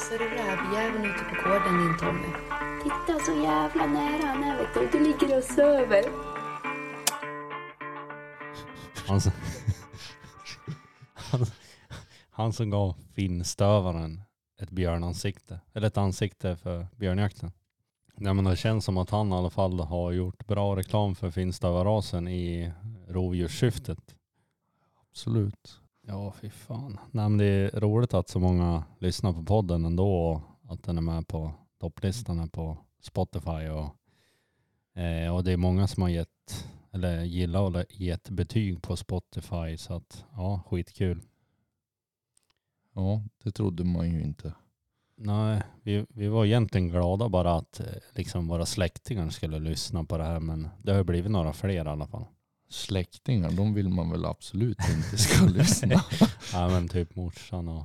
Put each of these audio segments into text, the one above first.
ser du rävjäveln ute på gården din Tommy? Titta så jävla nära han är vet du. Du ligger och söver. Han som, han, han som gav finstövaren ett björnansikte, eller ett ansikte för björnjakten. Ja, men det känns som att han i alla fall har gjort bra reklam för finstövarrasen i rovdjurssyftet. Absolut. Ja, fy fan. Nej, men det är roligt att så många lyssnar på podden ändå och att den är med på topplistan på Spotify och, eh, och det är många som har gett eller gillar och gett betyg på Spotify så att ja, skitkul. Ja, det trodde man ju inte. Nej, vi, vi var egentligen glada bara att eh, liksom våra släktingar skulle lyssna på det här men det har blivit några fler i alla fall. Släktingar, de vill man väl absolut inte ska lyssna. Ja men typ morsan och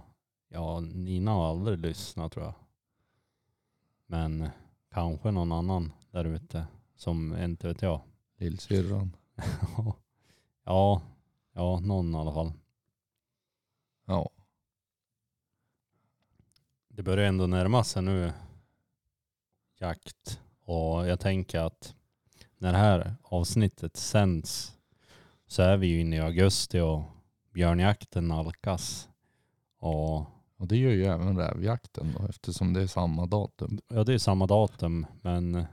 ja, Nina har aldrig lyssnat tror jag. Men kanske någon annan där ute som inte vet jag. Lillsyrran. ja, ja, någon i alla fall. Ja. Det börjar ändå närma sig nu jakt och jag tänker att när det här avsnittet sänds så är vi ju inne i augusti och björnjakten nalkas. Och Och det gör ju även rävjakten då eftersom det är samma datum. ja, det är samma datum men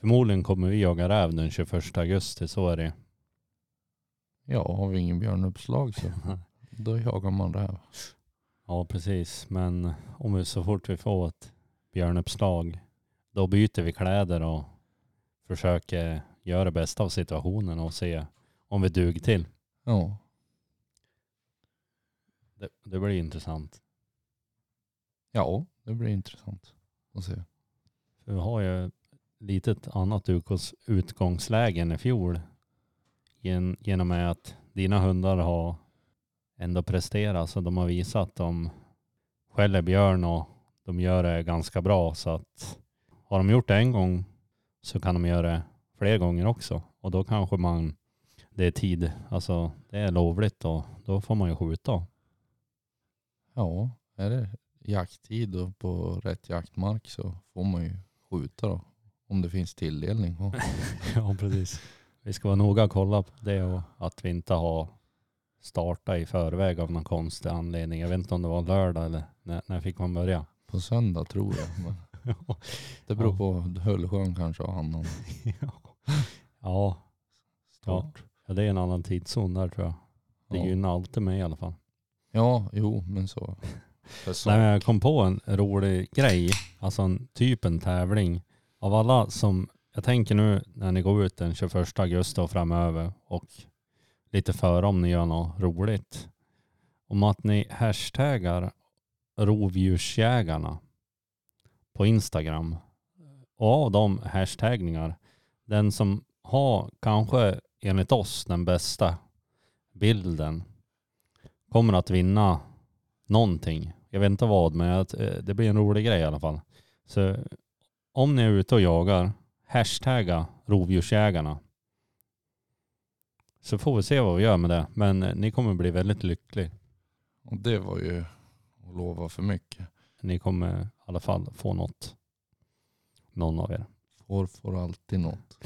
förmodligen kommer vi jaga räv den 21 augusti, så är det. Ja, har vi ingen björnuppslag så då jagar man räv. Ja, precis. Men om vi så fort vi får ett björnuppslag, då byter vi kläder och försöker göra det bästa av situationen och se om vi duger till. Ja, Det, det blir intressant. ja det blir intressant att se. För vi har ju lite ett annat utgångs- utgångsläge än i fjol. Gen, genom att dina hundar har ändå presterat. Så de har visat att de skäller björn och de gör det ganska bra. Så att har de gjort det en gång så kan de göra det fler gånger också. Och då kanske man, det är tid, alltså det är lovligt och då får man ju skjuta. Ja, är det jakttid och på rätt jaktmark så får man ju skjuta då. Om det finns tilldelning. Ja, precis. Vi ska vara noga och kolla på det och att vi inte har startat i förväg av någon konstig anledning. Jag vet inte om det var lördag eller när, när fick man börja? På söndag tror jag. Det beror på Höllsjön kanske har annan ja. ja, start. ja, det är en annan tidszon där tror jag. Det Ja. gynnar alltid mig i alla fall. Ja, jo men så. Nej, men jag kom på en rolig grej, alltså en typ en tävling. Av alla som, jag tänker nu när ni går ut den 21 augusti och framöver och lite före om ni gör något roligt. Om att ni hashtaggar rovdjursjägarna på Instagram. Och av de hashtagningar, den som har kanske enligt oss den bästa bilden kommer att vinna någonting. Jag vet inte vad, men eh, det blir en rolig grej i alla fall. Så om ni är ute och jagar, hashtagga rovdjursjägarna. Så får vi se vad vi gör med det. Men eh, ni kommer bli väldigt lycklig. Och det var ju att lova för mycket. Ni kommer i alla fall få något. Någon av er. Får får alltid något.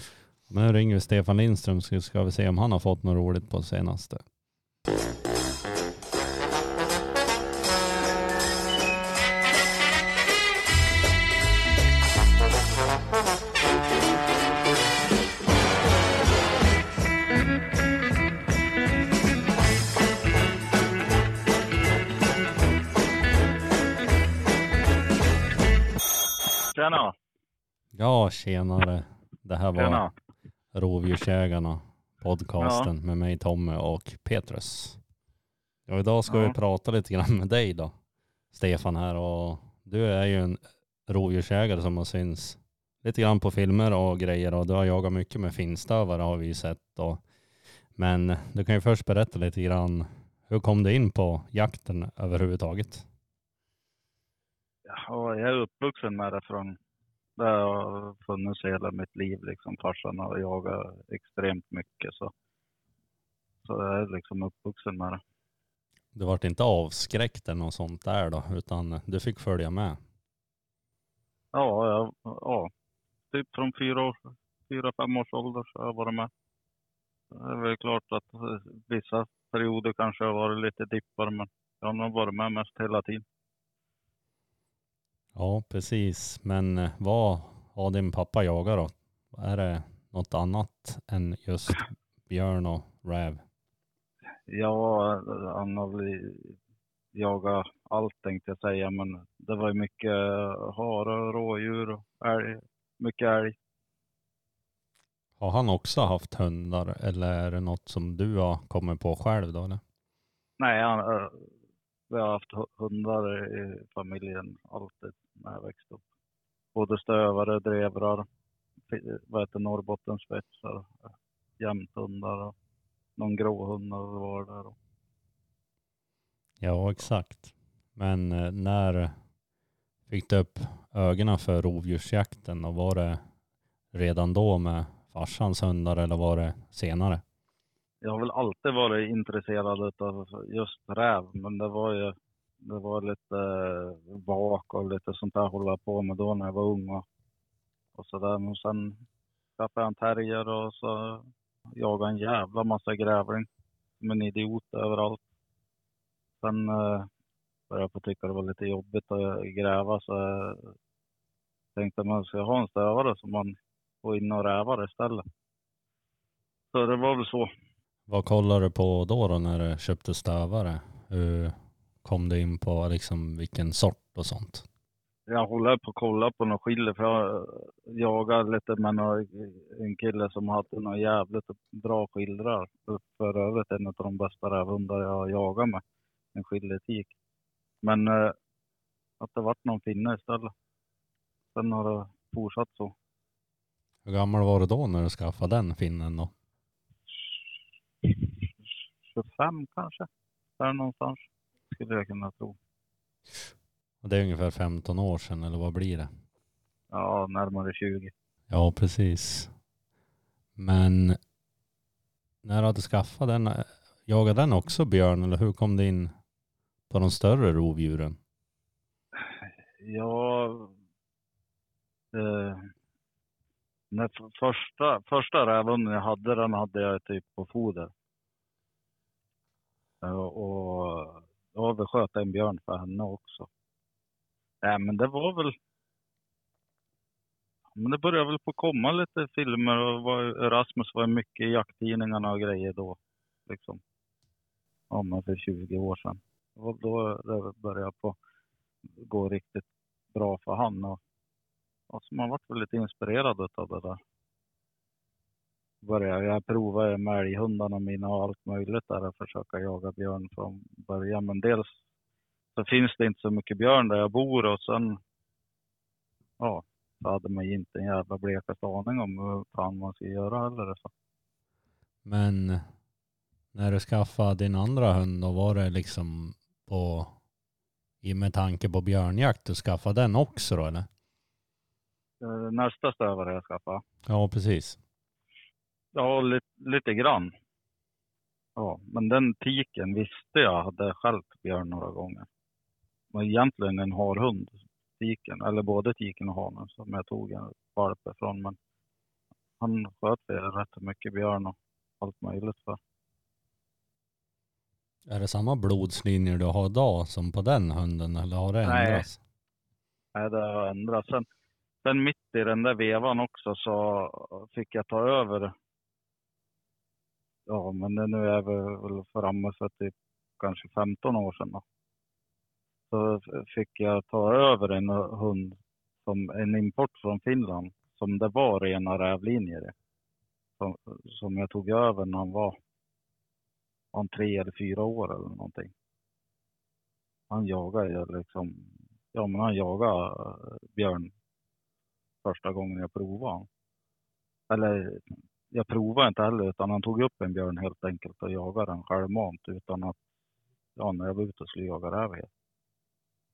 Men nu ringer vi Stefan Lindström så ska vi se om han har fått något roligt på senaste. Tjena! Ja, tjenare. Det här var Tjena! Rovdjursjägarna podcasten med mig Tommy och Petrus. Och idag ska Ja. vi prata lite grann med dig då, Stefan här och du är ju en rovdjursjägare som har syns lite grann på filmer och grejer och du har jagat mycket med finstövare har vi ju sett och men du kan ju först berätta lite grann hur kom du in på jakten överhuvudtaget? Ja, jag är uppvuxen med det från det har funnits hela mitt liv. Liksom. Farsan har jagat extremt mycket. Så, så jag är liksom uppvuxen med det. Du vart inte avskräckt eller något sånt där då, utan du fick följa med. Ja, ja, ja. typ från fyra, år, fyra, fem års ålder så har jag varit med. Det är väl klart att vissa perioder kanske har varit lite dippar, men jag har nog varit med mest hela tiden. Ja, precis. Men eh, vad har din pappa jagat då? Är det något annat än just björn och räv? Ja, han har väl jagat allt tänkte jag säga, men det var ju mycket hare, rådjur och älg. Mycket älg. Har han också haft hundar eller är det något som du har kommit på själv då eller? Nej, han, eh, vi har haft hu- hundar i familjen alltid när jag växte upp. Både stövare, drevrar, vad heter Norrbottenspetsar, jämthundar och någon gråhund var där. Ja, exakt. Men eh, när fick du upp ögonen för rovdjursjakten och var det redan då med farsans hundar eller var det senare? Jag har väl alltid varit intresserad av just räv, men det var ju det var lite eh, vak och lite sånt där hålla på med då när jag var ung och, och sådär. Men sen skaffade jag en terrier och så jagade en jävla massa grävling som en idiot överallt. Sen eh, började jag på tycka det var lite jobbigt att gräva så jag tänkte man ska ha en stövare som man får in och rävar istället. Så det var väl så. Vad kollade du på då, då när du köpte stövare? Hur kom du in på liksom vilken sort och sånt? Jag håller på att kolla på något skille för jag jagar lite med någon, en kille som hade några jävligt bra skildrar. För övrigt en av de bästa rävhundar jag har jagat med. En skilletik. Men eh, att det vart någon finne istället. Sen har det fortsatt så. Hur gammal var du då när du skaffade den finnen då? 25 kanske. Där någonstans skulle jag kunna tro. Och det är ungefär 15 år sedan eller vad blir det? Ja, närmare 20. Ja, precis. Men när du hade skaffat den, jagade den också björn eller hur kom det in på de större rovdjuren? Ja, eh, när första, första rävhunden jag hade, den hade jag typ på foder. Eh, och då vi sköt en björn för henne också. Nej, men det var väl... Men det började väl på komma lite filmer och var, Rasmus var mycket i jakttidningarna och grejer då. Liksom. Ja, men för 20 år sedan. Det var då det började på gå riktigt bra för han. Och, och så man vart väl lite inspirerad av det där. Började jag prova med älghundarna mina och allt möjligt där och försöka jaga björn från början. Men dels så finns det inte så mycket björn där jag bor och sen ja, så hade man ju inte en jävla blekaste aning om hur fan man ska göra heller. Så. Men när du skaffade din andra hund då var det liksom på, i med tanke på björnjakt, du skaffade den också då eller? Eh, Nästa stövare jag skaffade. Ja, precis. Ja, lite, lite grann. Ja, men den tiken visste jag hade skällt björn några gånger. Men egentligen en harhund, tiken, eller både tiken och hanen som jag tog en valp ifrån. Men han sköt rätt mycket björn och allt möjligt för. Är det samma blodslinjer du har idag som på den hunden eller har det Nej. ändrats? Nej, det har ändrats. Sen, sen mitt i den där vevan också så fick jag ta över. Ja, men nu är vi väl framme för typ kanske 15 år sedan. Då. Så fick jag ta över en hund, som en import från Finland, som det var rena rävlinjer i. Som, som jag tog över när han var, om tre eller fyra år eller någonting. Han jagade ju liksom Ja, men han jagade eh, björn första gången jag provade. honom. Eller jag provade inte heller, utan han tog upp en björn helt enkelt och jagade den självmant utan att, ja, när jag var ute och skulle jaga räv.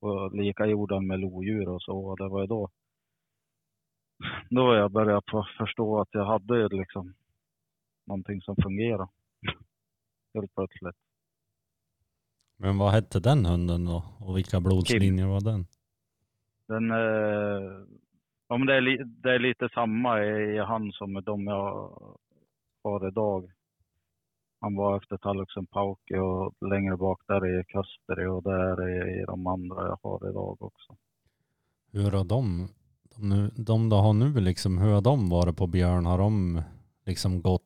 Och lika gjorde han med lodjur och så. Och det var ju då, då jag började förstå att jag hade liksom någonting som fungerade. Helt plötsligt. Men vad hette den hunden då? Och vilka blodslinjer var den? Den, eh, ja, men det, är li, det är lite samma i, i han som med de jag har idag. Han var efter Talluksen Pauke och längre bak där är Kasteri och där är de andra jag har idag också. Hur har de, de, nu, de du har nu liksom, hur har de varit på björn? Har de liksom gått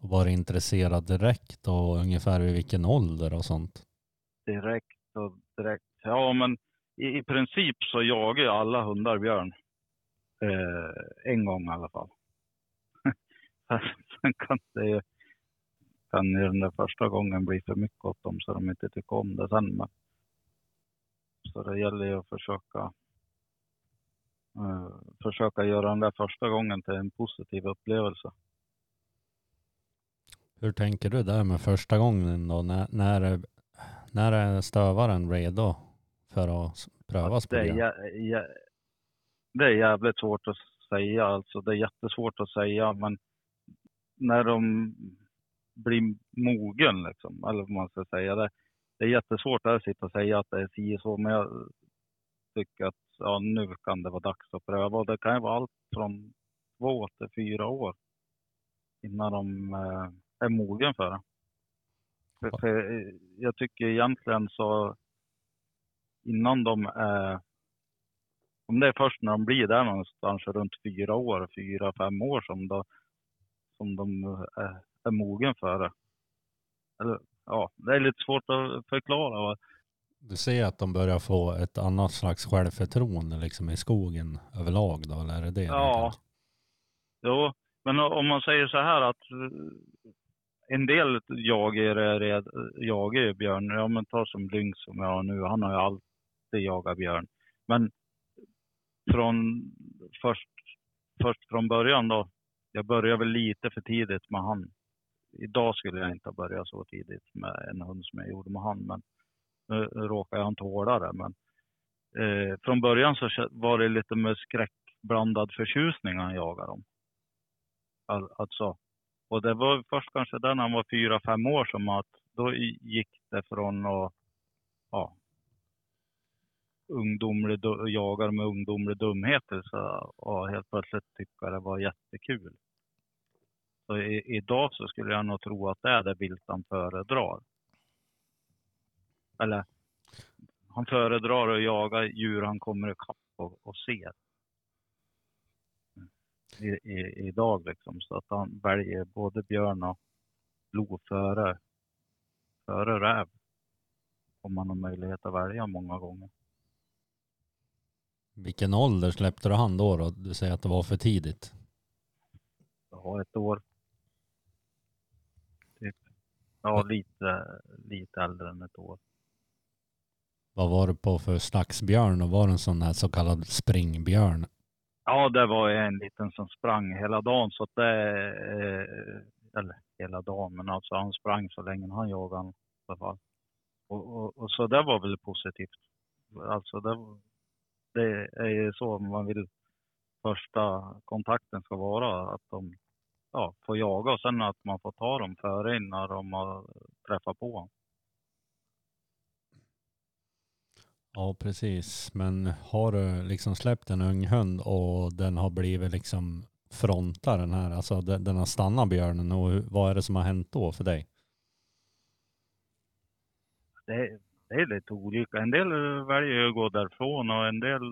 och varit intresserade direkt och ungefär vid vilken ålder och sånt? Direkt och direkt. Ja, men i, i princip så jagar ju alla hundar björn. Eh, en gång i alla fall. Sen kan det ju, kan ju den där första gången bli för mycket åt dem så de inte tycker om det sen. Men, så det gäller ju att försöka eh, försöka göra den där första gången till en positiv upplevelse. Hur tänker du där med första gången då? När, när, är- när är stövaren redo för att prövas på Det är, det är jävligt svårt att säga. Alltså, det är jättesvårt att säga, men när de blir mogen, liksom, eller vad man ska säga. Det, det är jättesvårt att sitta och säga att det är si och så, men jag tycker att ja, nu kan det vara dags att pröva. Och det kan ju vara allt från två till fyra år innan de eh, är mogen för det. För, för eh, jag tycker egentligen så innan de är om det är först när de blir där någonstans runt fyra år, fyra, fem år som, då, som de är, är mogen för det. Eller, ja, det är lite svårt att förklara. Du ser att de börjar få ett annat slags självförtroende liksom i skogen överlag då, eller är det det? Ja. Jo, men om man säger så här att eh, en del jagar är jagar ju björn. Ja, men ta som Lynx som jag har nu. Han har ju alltid jagat björn. Men från först, först från början då. Jag började väl lite för tidigt med han. Idag skulle jag inte ha börjat så tidigt med en hund som jag gjorde med han. Men nu råkar jag inte tåla det. Men eh, från början så var det lite med skräckblandad förtjusning han jagade dem. All, alltså, och det var först kanske där när han var fyra, fem år som att då gick det från att ungdomlig, jagar med ungdomlig dumheter. så och helt plötsligt tycka det var jättekul. Så i, idag så skulle jag nog tro att det är det vilt han föredrar. Eller han föredrar att jaga djur han kommer ikapp och, och ser. I, i, idag liksom. Så att han väljer både björn och lo före, före räv. Om man har möjlighet att välja många gånger. Vilken ålder släppte du han då, då? Du säger att det var för tidigt. Har ett år. Typ. Ja, lite, lite äldre än ett år. Vad var det på för slags björn? Och var det en sån här så kallad springbjörn? Ja, det var en liten som sprang hela dagen. Så att det, eh, eller hela dagen, men alltså han sprang så länge han jagade i alla fall. Och, och, och så det var väl positivt. Alltså det, det är ju så man vill första kontakten ska vara. Att de ja, får jaga och sen att man får ta dem före när de har träffat på honom. Ja, precis. Men har du liksom släppt en ung hund och den har blivit liksom fronta den här, alltså den, den har stannat björnen och vad är det som har hänt då för dig? det, det är lite olika. En del väljer att gå därifrån och en del,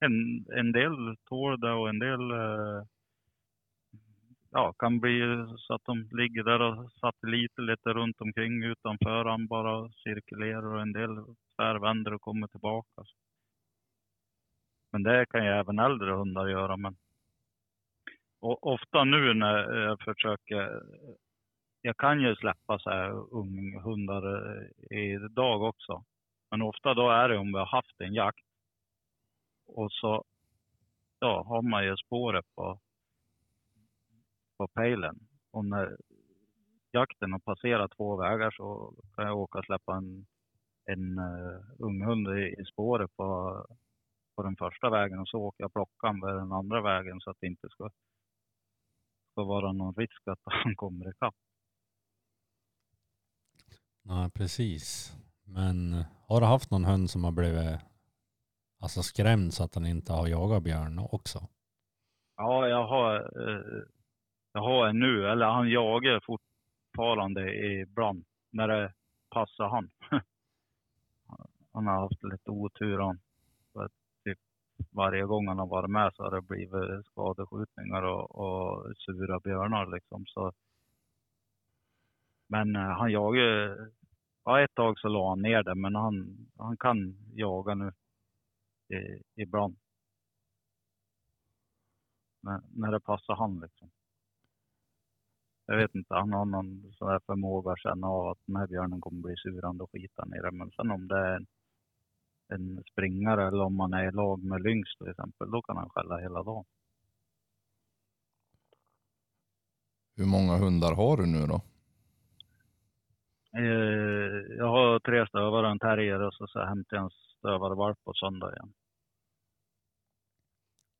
en, en del tål det och en del eh, ja, kan bli så att de ligger där och satelliter lite runt omkring utanför. Han bara cirkulerar och en del tvärvänder och kommer tillbaka. Men det kan ju även äldre hundar göra. Men och ofta nu när jag försöker jag kan ju släppa så här unghundar eh, idag också. Men ofta då är det om vi har haft en jakt. Och så ja, har man ju spåret på, på pejlen. Och när jakten har passerat två vägar så kan jag åka och släppa en, en uh, unghund i, i spåret på, på den första vägen och så åker jag och plockar den vid den andra vägen så att det inte ska, ska vara någon risk att han kommer ikapp. Nej, precis. Men har du haft någon hund som har blivit alltså skrämd så att han inte har jagat björn också? Ja, jag har, eh, jag har en nu, eller han jagar fortfarande ibland när det passar han. han har haft lite otur han. Typ varje gång han har varit med så har det blivit skadeskjutningar och, och sura björnar liksom. Så, men eh, han jagar, ja ett tag så la han ner det men han, han kan jaga nu i, ibland. När, när det passar han liksom. Jag vet inte, han har någon sån här förmåga att känna av att den här björnen kommer bli surande och skita ner det. Men sen om det är en, en springare eller om man är i lag med lynx till exempel, då kan han skälla hela dagen. Hur många hundar har du nu då? Eh, jag har tre stövare, en terrier och så, så hämtar jag en stövarvalp på söndag igen.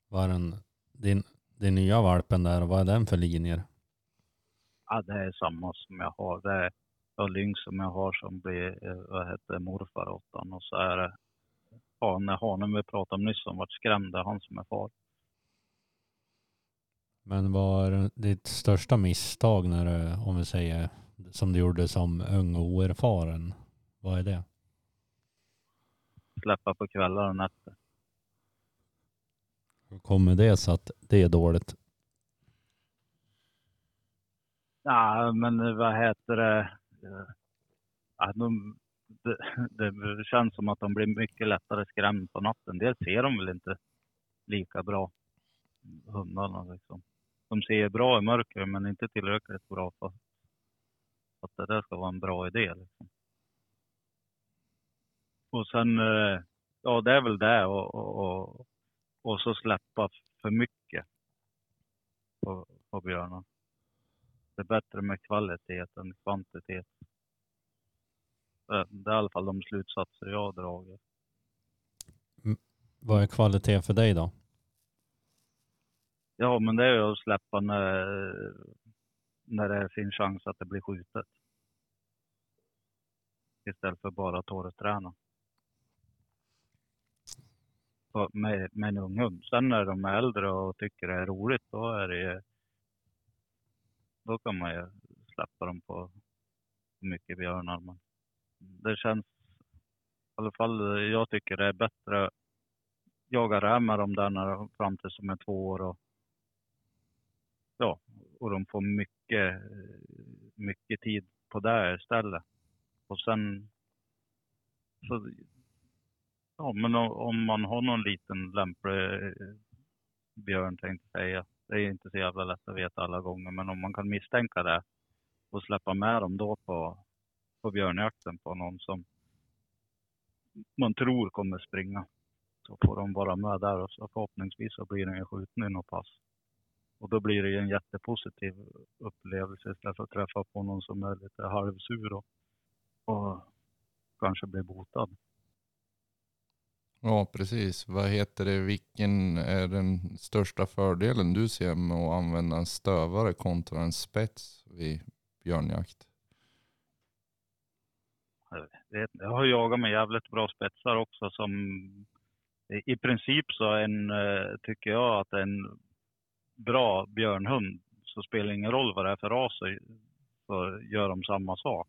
Vad är den, din, din nya valpen där, vad är den för linjer? Ja, det är samma som jag har. Det är lynx som jag har som blir, eh, vad heter morfar åt han. Och så är det hane, hanen vi pratade om nyss som vart skrämd, det är han som är far. Men vad är ditt största misstag när du, om vi säger, som du gjorde som ung och oerfaren? Vad är det? Släppa på kvällar och nätter. Hur kommer det så att det är dåligt? Ja, men vad heter det? Ja, de, det, det känns som att de blir mycket lättare skrämda på natten. Dels ser de väl inte lika bra, hundarna liksom. De ser bra i mörker men inte tillräckligt bra för att det där ska vara en bra idé. Liksom. Och sen, eh, ja det är väl det och, och, och, så släppa för mycket på, på björnar. Det är bättre med kvalitet än kvantitet. Det det är i alla fall de slutsatser jag har dragit. Vad är kvalitet för dig då? Ja, men det är ju att släppa när, när det finns chans att det blir skjutet. Istället för bara torrträna. Med, med en ung hund. Sen när de är äldre och tycker det är roligt, då är det Då kan man ju släppa dem på mycket björnar. Men det känns, i alla fall jag tycker det är bättre att jaga räv med dem där när fram till som är två år och ja, och de får mycket, mycket tid på det istället. Och sen, så, ja men om man har någon liten lämplig eh, björn tänkte jag säga. Det är inte så jävla lätt att veta alla gånger, men om man kan misstänka det och släppa med dem då på, på björnjakten på någon som man tror kommer springa. Så får de vara med där och så förhoppningsvis så blir den skjuten i något pass. Och då blir det ju en jättepositiv upplevelse istället för att träffa på någon som är lite halvsur och, och kanske blir botad. Ja, precis. Vad heter det? Vilken är den största fördelen du ser med att använda en stövare kontra en spets vid björnjakt? Jag vet inte. Jag har jagat med jävligt bra spetsar också som i- princip så en, tycker jag att en bra björnhund så spelar det ingen roll vad det är för ras så- gör de samma sak.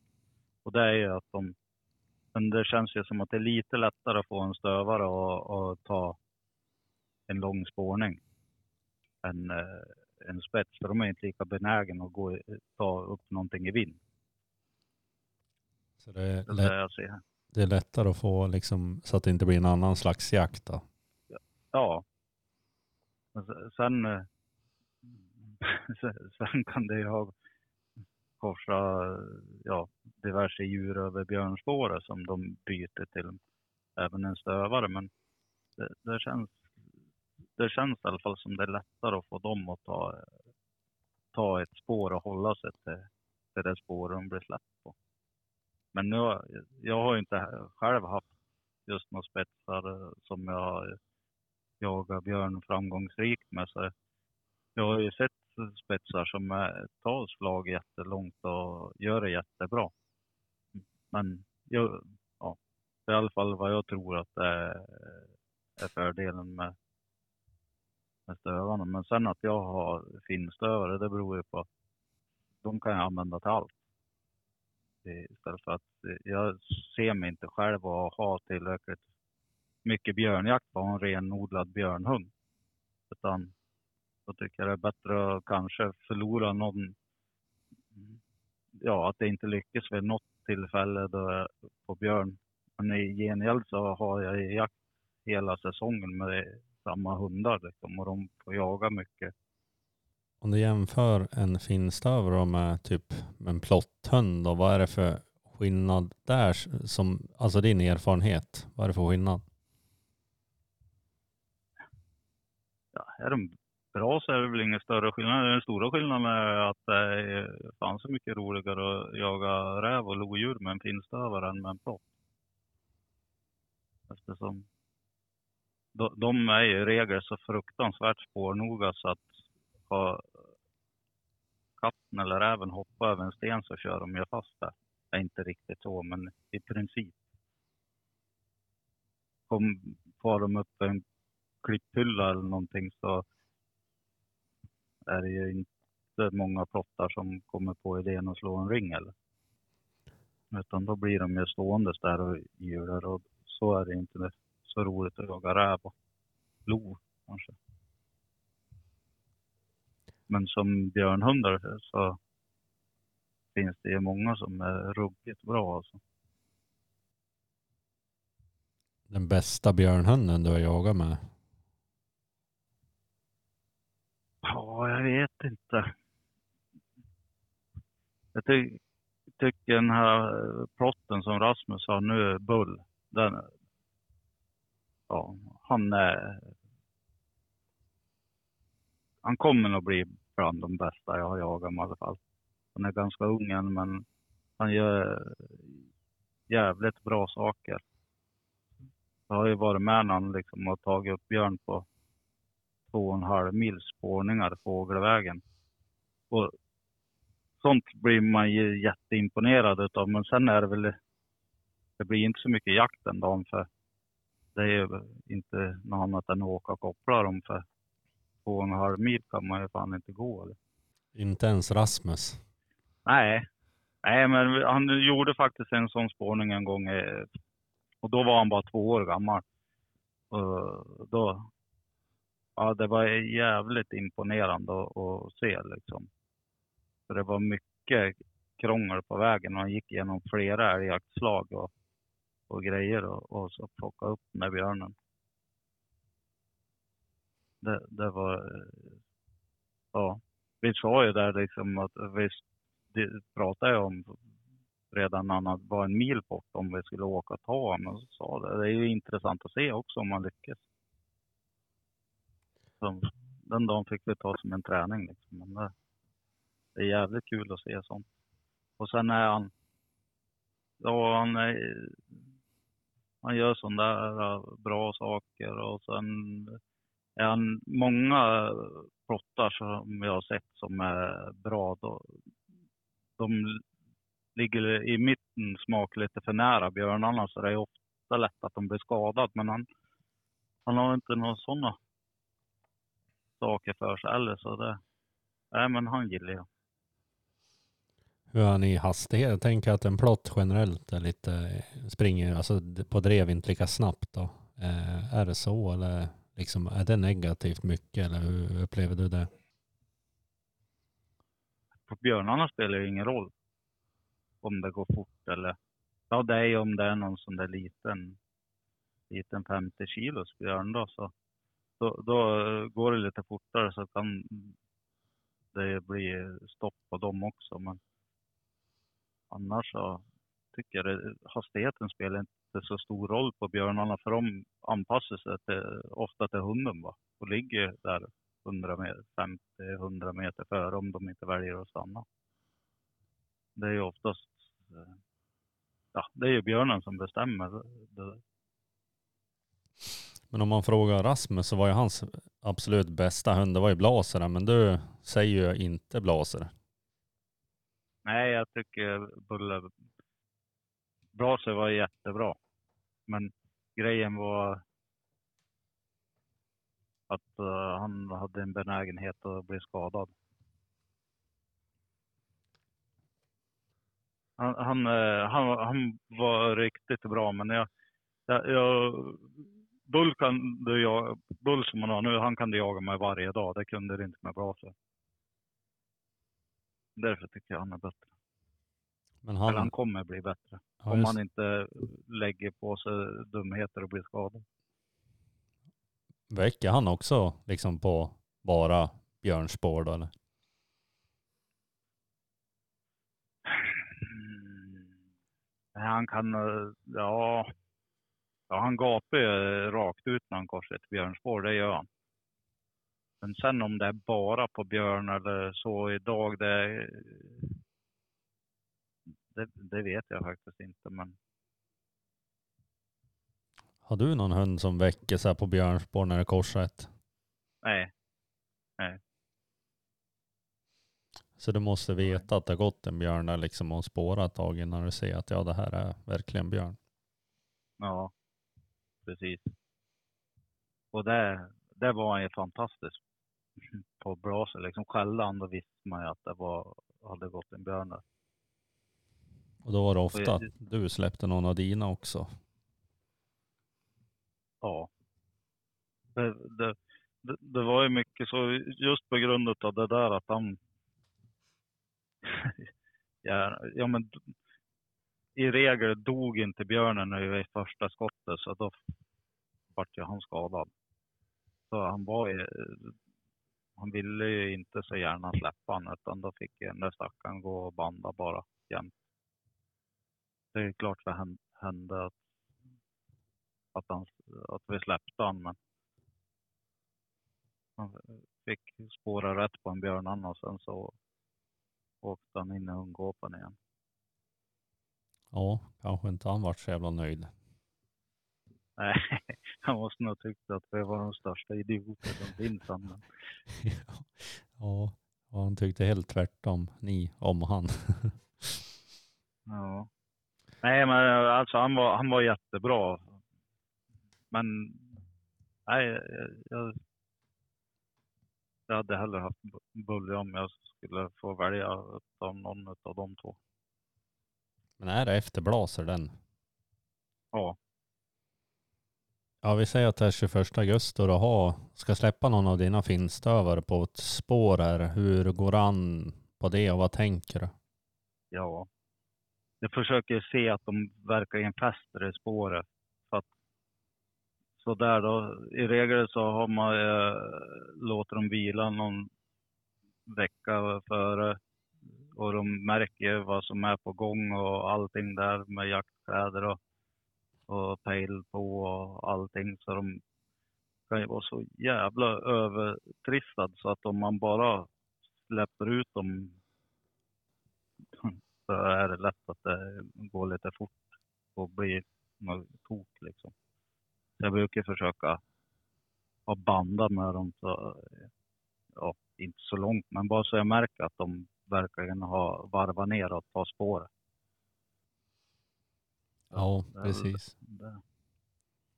Och det är ju att de, men det känns ju som att det är lite lättare att få en stövare och, och ta en lång spårning än eh, en spets. För de är inte lika benägna att gå, ta upp någonting i vind. Så det är, Det lätt, det är lättare att få liksom, så att det inte blir en annan slags jakt då. Ja. Sen, eh, sen- kan det ju ha korsa ja, diverse djur över björnspåret som de byter till även en stövare. Men det, det, känns, det känns i alla fall som det är lättare att få dem att ta, ta ett spår och hålla sig till, till det spår de blir släppt på. Men nu, jag har ju inte själv haft just några spetsar som jag jagar björn framgångsrikt med. Så jag har ju sett spetsar som eh, tar slag jättelångt och gör det jättebra. Men jag, ja, det är i alla fall vad jag tror att det är, är fördelen med, med stövarna. Men sen att jag har finstövare, det beror ju på att de kan jag använda till allt. Istället för att jag ser mig inte själv att ha tillräckligt mycket björnjakt på en renodlad björnhund. Utan tycker jag det är bättre att kanske förlora någon, ja att det inte lyckas vid något tillfälle då på björn. Men i gengäld så har jag jakt hela säsongen med samma hundar liksom, och de får jaga mycket. Om du jämför en finstövare med typ en plotthund, då, vad är det för skillnad där? Som, alltså din erfarenhet, vad är det för skillnad? Ja, är de bra så är det väl ingen större skillnad. Den stora skillnaden är att det är fan så mycket roligare att jaga räv och lodjur med en finstövare än med en plott. Eftersom de är ju i regel så fruktansvärt spårnoga så att har katten eller räven hoppat över en sten så kör de ju fast där. Det är inte riktigt så, men i princip. Kom, far de upp en klipphylla eller någonting så är det ju inte många plottar som kommer på idén att slå en ring eller. Utan då blir de ju ståendes där och hjular och så är det inte så roligt att jaga räv och lo kanske. Men som björnhundar så finns det ju många som är ruggigt bra alltså. Den bästa björnhunden du har jagat med? Ja, jag vet inte. Jag ty tycker den här eh, plotten som Rasmus har nu, Bull, den, ja, han är... Han kommer nog bli bland de bästa jag har jagat med i alla fall. Han är ganska ung än, men han gör jävligt bra saker. Jag har ju varit med när han liksom har tagit upp björn på två och en halv mils spårningar fågelvägen. Och sånt blir man ju jätteimponerad utav, men sen är det väl, det blir inte så mycket jakt den dagen för det är ju inte något annat än att åka och koppla dem för två och en halv mil kan man ju fan inte gå. Eller? Inte ens Rasmus? Nej. Nej, men han gjorde faktiskt en sån spårning en gång och då var han bara två år gammal. Och då, ja, det var jävligt imponerande att, att se liksom. För det var mycket krångel på vägen och han gick igenom flera älgjaktslag och, och grejer och, och så plocka upp med björnen. Det, det var, ja. Vi sa ju där liksom att vi pratade om redan när han var en mil bort om vi skulle åka och ta honom. Och så sa det, det är ju intressant att se också om man lyckas. Som, den dagen fick vi ta som en träning. Liksom. Men det, det är jävligt kul att se sånt. Och sen är han, ja han är, han gör sådana där eh, bra saker och sen är han många plottar som jag har sett som är bra. Då, de ligger i mitten smak lite för nära björnarna så det är ofta lätt att de blir skadade. Men han, han har inte några sådana saker för sig heller. Så det, nej men han gillar jag. Hur är han i hastighet? Jag tänker att en plott generellt är lite, springer alltså på drev inte lika snabbt då. Eh, är det så eller liksom, är det negativt mycket eller hur upplever du det? På björnarna spelar det ingen roll om det går fort eller, ja det är ju om det är någon sån där liten, liten 50 kilos björn då så då, då eh, går det lite fortare så kan det bli stopp på dem också. Men annars så tycker jag det, hastigheten spelar inte så stor roll på björnarna för de anpassar sig till, ofta till hunden va? och ligger där 100 meter, 50-100 meter före om de inte väljer att stanna. Det är ju oftast, eh, ja det är ju björnen som bestämmer. Det, men om man frågar Rasmus så var ju hans absolut bästa hund, det var ju Blaser, men du säger ju inte Blaser. Nej, jag tycker Bulle Blaser var jättebra. Men grejen var att uh, han hade en benägenhet att bli skadad. Han, han, eh, han, han var riktigt bra, men jag, jag, jag Bull, kan du, jag, Bull som han har nu, han kan du jaga med varje dag. Det kunde det inte med Brase. Därför tycker jag han är bättre. Men Eller han han, kommer bli bättre. ja, om han inte lägger på sig dumheter och blir skadad. väcker han också liksom på bara björnspår då eller? Mm. Han kan, eh, ja, ja han gapar ju rakt ut när han korsar ett björnspår, det gör han. Men sen om det är bara på björn eller så idag, det, det, det vet jag faktiskt inte. Men Har du någon hund som väcker sig på björnspår när det korsar ett? nej, Så du måste veta att det har gått en björn där liksom och spåra ett tag innan du ser att ja det här är verkligen björn. ja, precis. Och det, det var han ju fantastisk på Brase. Liksom skällde han, då visste man ju att det var, hade gått en björn där. Och då var det ofta jag- att du släppte någon av dina också. Ja. Det, det, det, det var ju mycket så, just på grund av det där att han... ja, ja, men i regel dog inte björnen i första skottet, så då vart ju han skadad. Så han var ju... Han ville ju inte så gärna släppa han, utan då fick ju den där stackaren gå och banda bara jämt. Det är klart det hände att att, han, att vi släppte han, men han fick spåra rätt på en björn och sen så åkte han in i hundgåpan igen. Ja, kanske inte han vart så jävla nöjd. Nej, han måste nog tyckt att vi var de största idioter som finns. han, Men, ja, och han tyckte helt tvärtom, ni, om han. ja. Nej, men alltså han var, han var jättebra. Men nej, jag, jag, jag hade hellre haft Bully om jag skulle få välja av någon av de två. Men är det efterblaser den? Ja. Ja, vi säger att det är 21 augusti och du har, ska släppa någon av dina finstövare på ett spår här. Hur går an på det och vad tänker du? Ja. Jag försöker se att de verkligen fäster i spåret. För att, så där då, i regel så har man eh, låter dem vila någon vecka före och de märker vad som är på gång och allting där med jaktkläder och, och pejl på och allting. Så de kan ju vara så jävla övertrissad så att om man bara släpper ut dem så är det lätt att det går lite fort och blir något tok liksom. Så jag brukar försöka ha banda med dem så, ja, inte så långt, men bara så jag märker att de verkligen har varvat ner och tar spåret. Ja, det precis. det.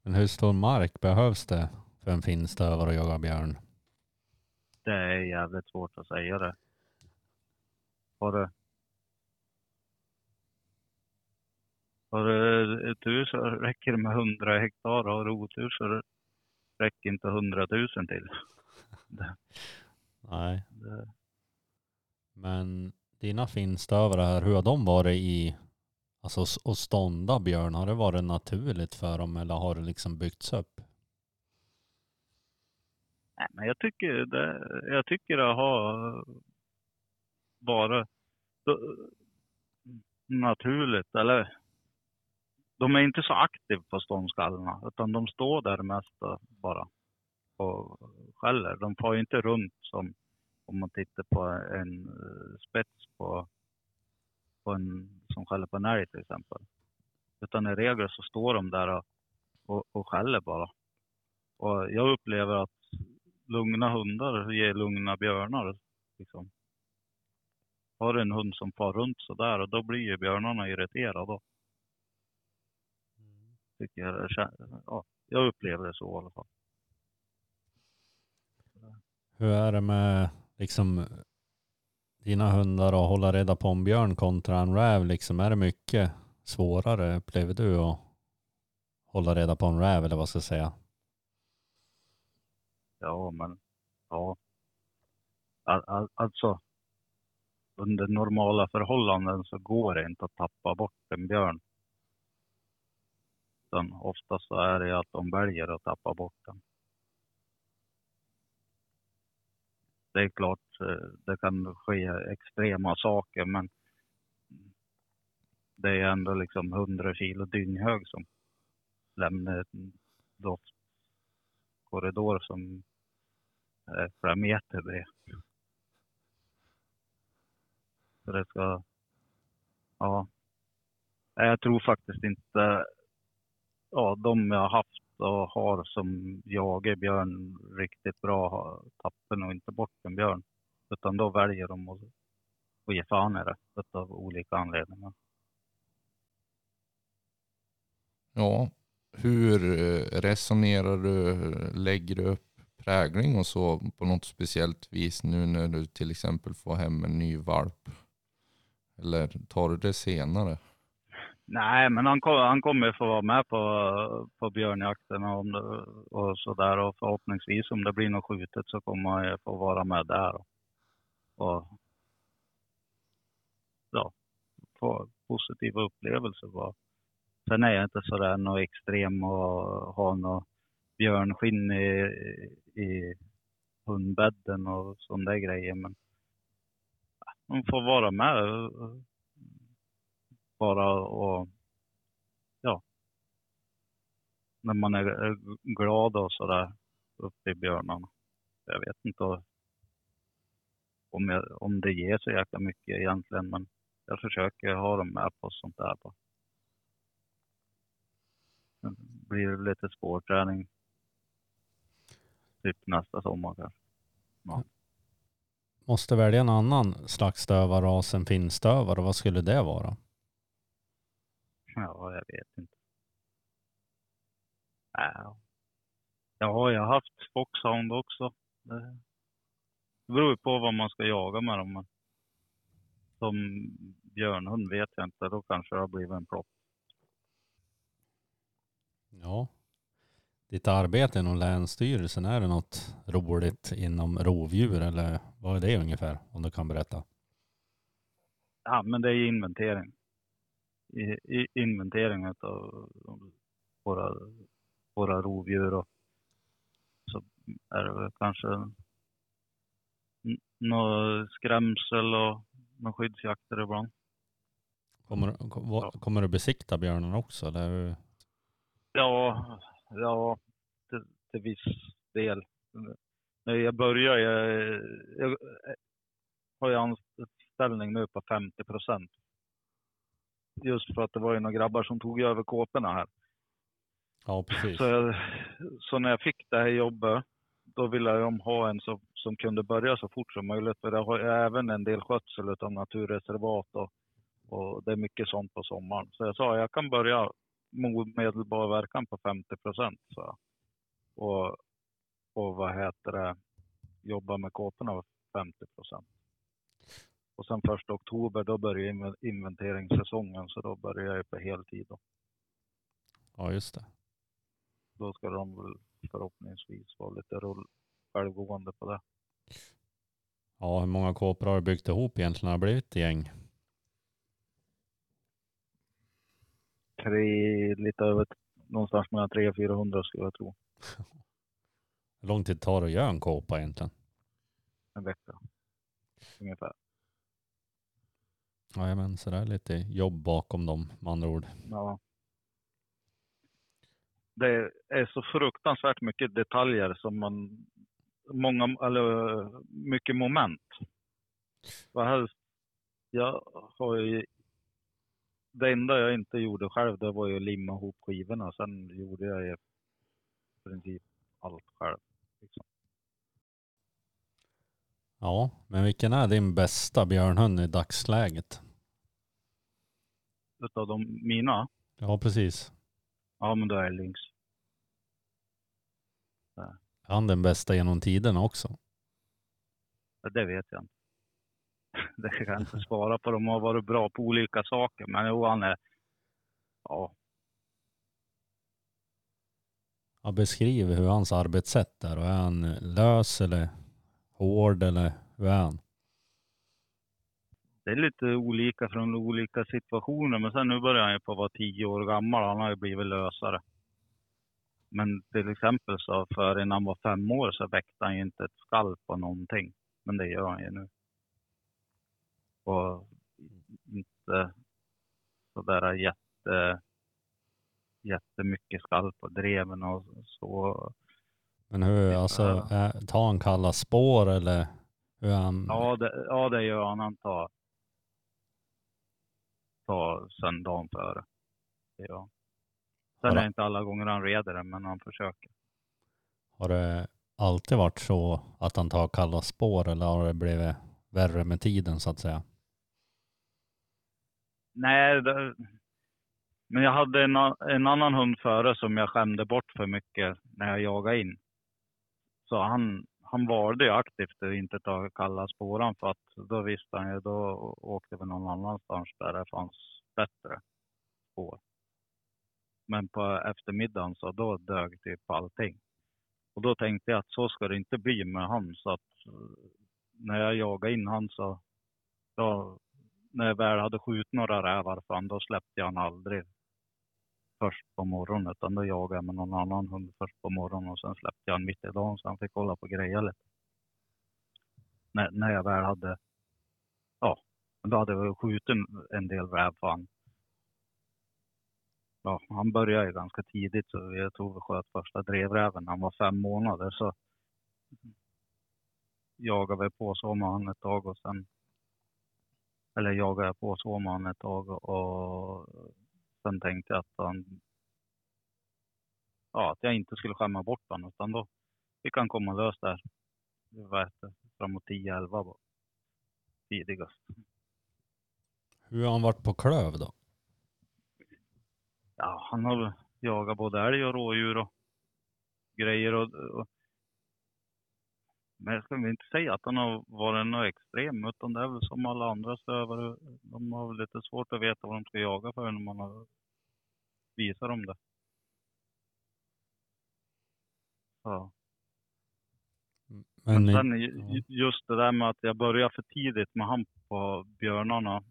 Men hur stor mark behövs det för en finstövare att jaga björn? Det är jävligt svårt att säga det. Har du, har du tur så räcker det med 100 hektar. Har du otur så räcker inte 100 000 till. Det, Nej, det, men dina finstövare här, hur har de varit i, alltså att och stånda björn? Har det varit naturligt för dem eller har det liksom byggts upp? nej, men jag tycker det, jag tycker det har varit eh, naturligt. Eller de är inte så aktiva på ståndskallarna utan de står där mest bara och skäller. De får inte runt som om man tittar på en eh, spets på, på en som skäller på en älg till exempel. Utan i regel så står de där och, och, och skäller bara. Och jag upplever att lugna hundar ger lugna björnar. Liksom. Har du en hund som far runt sådär och då blir ju björnarna irriterade. Tycker jag, ja, jag upplever det så i alla fall. Hur är det med liksom dina hundar att hålla reda på en björn kontra en räv? Liksom, är det mycket svårare upplever du att hålla reda på en räv eller vad ska jag säga? Ja, men ja. Alltså, under normala förhållanden så går det inte att tappa bort en björn. Utan oftast så är det att de väljer att tappa bort den. Det är klart, eh, det kan ske extrema saker, men det är ändå liksom 100 kilo dynghög som lämnar en doftkorridor som är flera meter bred. Så det ska... Ja. Jag tror faktiskt inte... Ja, de jag har haft och har som jagar björn riktigt bra tappen tappar nog inte bort en björn. Utan då väljer de att, att ge fan i det av olika anledningar. Ja, hur eh, resonerar du? Lägger du upp prägling och så på något speciellt vis nu när du till exempel får hem en ny valp? Eller tar du det senare? Nej, men han, kom, han kommer få vara med på, på björnjakten och, om det, och sådär. Och förhoppningsvis om det blir något skjutet så kommer han få vara med där. Och, och ja, få positiva upplevelser. Bara. Sen är jag inte sådär något extrem och har något björnskinn i, i hundbädden och sådana där grejer. Men de får vara med bara och ja, när man är glad och sådär uppe i björnarna. Jag vet inte om, jag, om det ger så jäkla mycket egentligen, men jag försöker ha dem med på sånt där. Bara. Sen blir det lite spårträning typ nästa sommar kanske. Måste välja en annan slags stövarras än finstövare. Vad skulle det vara? Ja, jag vet inte. Ja. Jag har ju haft foxhound också. Det beror ju på vad man ska jaga med dem. Men som björnhund vet jag inte. Då kanske det har blivit en plopp. Ja. Ditt arbete inom Länsstyrelsen, är det något roligt inom rovdjur eller vad är det ungefär? Om du kan berätta. Ja, men det är ju inventering. I, i, inventering av våra, våra rovdjur. Och så är det väl kanske n- något skrämsel och några skyddsjakter ibland. Kommer, kom- kommer du besikta björnen också? Eller? Ja, ja till, till viss del. När jag började, jag, jag har ju anställning nu på 50 procent. Just för att det var ju några grabbar som tog över kåporna här. Ja, precis. Så, jag, så när jag fick det här jobbet, då ville de ha en som, som kunde börja så fort som möjligt. För jag har även en del skötsel av naturreservat och, och det är mycket sånt på sommaren. Så jag sa jag kan börja med omedelbar verkan på 50 procent. Och, och vad heter det, jobba med kåporna 50 procent. Och sen första oktober då börjar inven- inventeringssäsongen så då börjar jag på heltid. Då. Ja, just det. då ska de väl förhoppningsvis vara lite rull, självgående på det. Ja, hur många kåpor har du byggt ihop egentligen? Har det blivit ett gäng? Tre, lite över, någonstans mellan 300 och 400 skulle jag tro. Hur lång tid tar det att göra en kåpa egentligen? En vecka. Ungefär. Jajamän, så det är lite jobb bakom dem med andra ord. Ja. Det är så fruktansvärt mycket detaljer som man, många, eller mycket moment. Vad helst, jag har ju, det enda jag inte gjorde själv det var ju att limma ihop skivorna. Sen gjorde jag i princip allt själv. Liksom. Ja, men vilken är din bästa björnhund i dagsläget? Utav de mina, Ja, precis. Ja, men då är det lynx. Är han den bästa genom tiderna också? Det vet jag inte. Det kan jag inte svara på. De har varit bra på olika saker. Men jo, han är... Ja, Ja, beskriv hur hans arbetssätt är. Är han lös eller hård eller hur är han? Det är lite olika från olika situationer. Men sen nu börjar han ju på att vara tio år gammal. Han har ju blivit lösare. Men till exempel så för innan han var fem år så väckte han ju inte ett skall på någonting. Men det gör han ju nu. Och inte sådär jätte, jättemycket skall på dreven och så. Men hur, alltså, tar han kalla spår eller hur han? Ja, det, ja, det gör han. Han tar, tar sen dagen före. Han. Sen är det inte alla gånger han reder det, men han försöker. Har det alltid varit så att han tar kalla spår eller har det blivit värre med tiden så att säga? Nej, det, men jag hade en, en annan hund före som jag skämde bort för mycket när jag jagade in. Så han, han valde ju aktivt att inte ta kalla spåran för att då visste han ju, då åkte vi någon annanstans där det fanns bättre spår. Men på eftermiddagen så då dög typ allting. Och då tänkte jag att så ska det inte bli med han så att eh, när jag jagade in han så då, när jag väl hade skjutit några rävar för han, då släppte jag han aldrig först på morgonen utan då jagade jag med någon annan hund först på morgonen och sen släppte jag honom mitt i dagen så han fick hålla på och greja lite. När, när jag väl hade, ja, då hade jag skjutit en- del räv för han. Ja, han började ju ganska tidigt så jag tror vi sköt första drevräven när han var fem månader så jagade vi på så med han ett tag och sen eller jagade jag på så med han ett tag och sen tänkte jag att han ja, att jag inte skulle skämma bort honom utan då fick han komma lös där vad heter det, framåt 10-11 var tidigast. Hur har han varit på klöv då? Ja, han har jagat både älg och rådjur och grejer och, och men jag ska väl inte säga att han har varit något extrem utan det är väl som alla andra stövare. De har väl lite svårt att veta vad de ska jaga för när man har visat dem det. Ja. Men, Men sen ja. just det där med att jag började för tidigt med han på björnarna.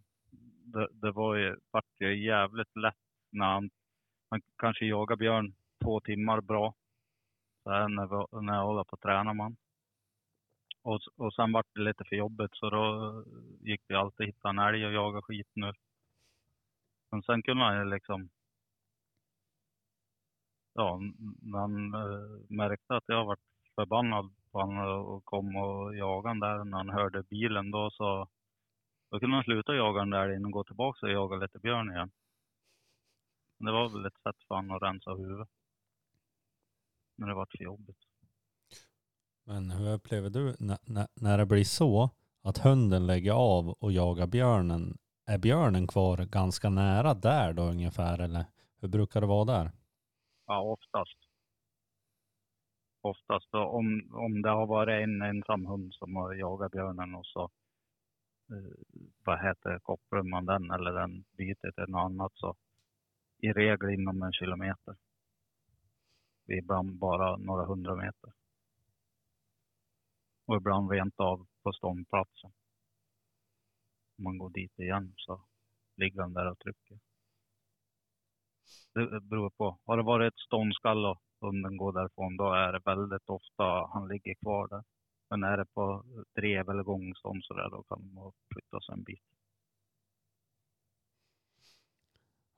Det, det var ju, vart jävligt lätt när han, han kanske jagar björn två timmar bra. Så här när, vi, när jag håller på att träna man. Och, och sen vart det lite för jobbigt så då gick vi alltid hitta en älg och jaga skit nu. Men sen kunde han ju liksom Ja, när han eh, märkte att jag varit förbannad på honom och kom och jagade han där när han hörde bilen då så då kunde han sluta jaga den där innan och gå tillbaka och jaga lite björn igen. Men det var väl ett sätt för honom att rensa huvudet. Men det vart för jobbigt. Men hur upplever du när, när, när det blir så att hunden lägger av och jagar björnen? Är björnen kvar ganska nära där då ungefär eller hur brukar det vara där? Ja, oftast. Oftast. då, Om, om det har varit en ensam hund som har jagat björnen och så eh, vad heter det, kopplar man den eller den byter till något annat så i regel inom en kilometer. Ibland bara några hundra meter. Och ibland rent av på ståndplatsen. Om man går dit igen så ligger han där och trycker. Det beror på. Har det varit ett ståndskall och hunden går därifrån, då är det väldigt ofta han ligger kvar där. Men är det på drev eller gångstånd så där, då kan man flytta sig en bit.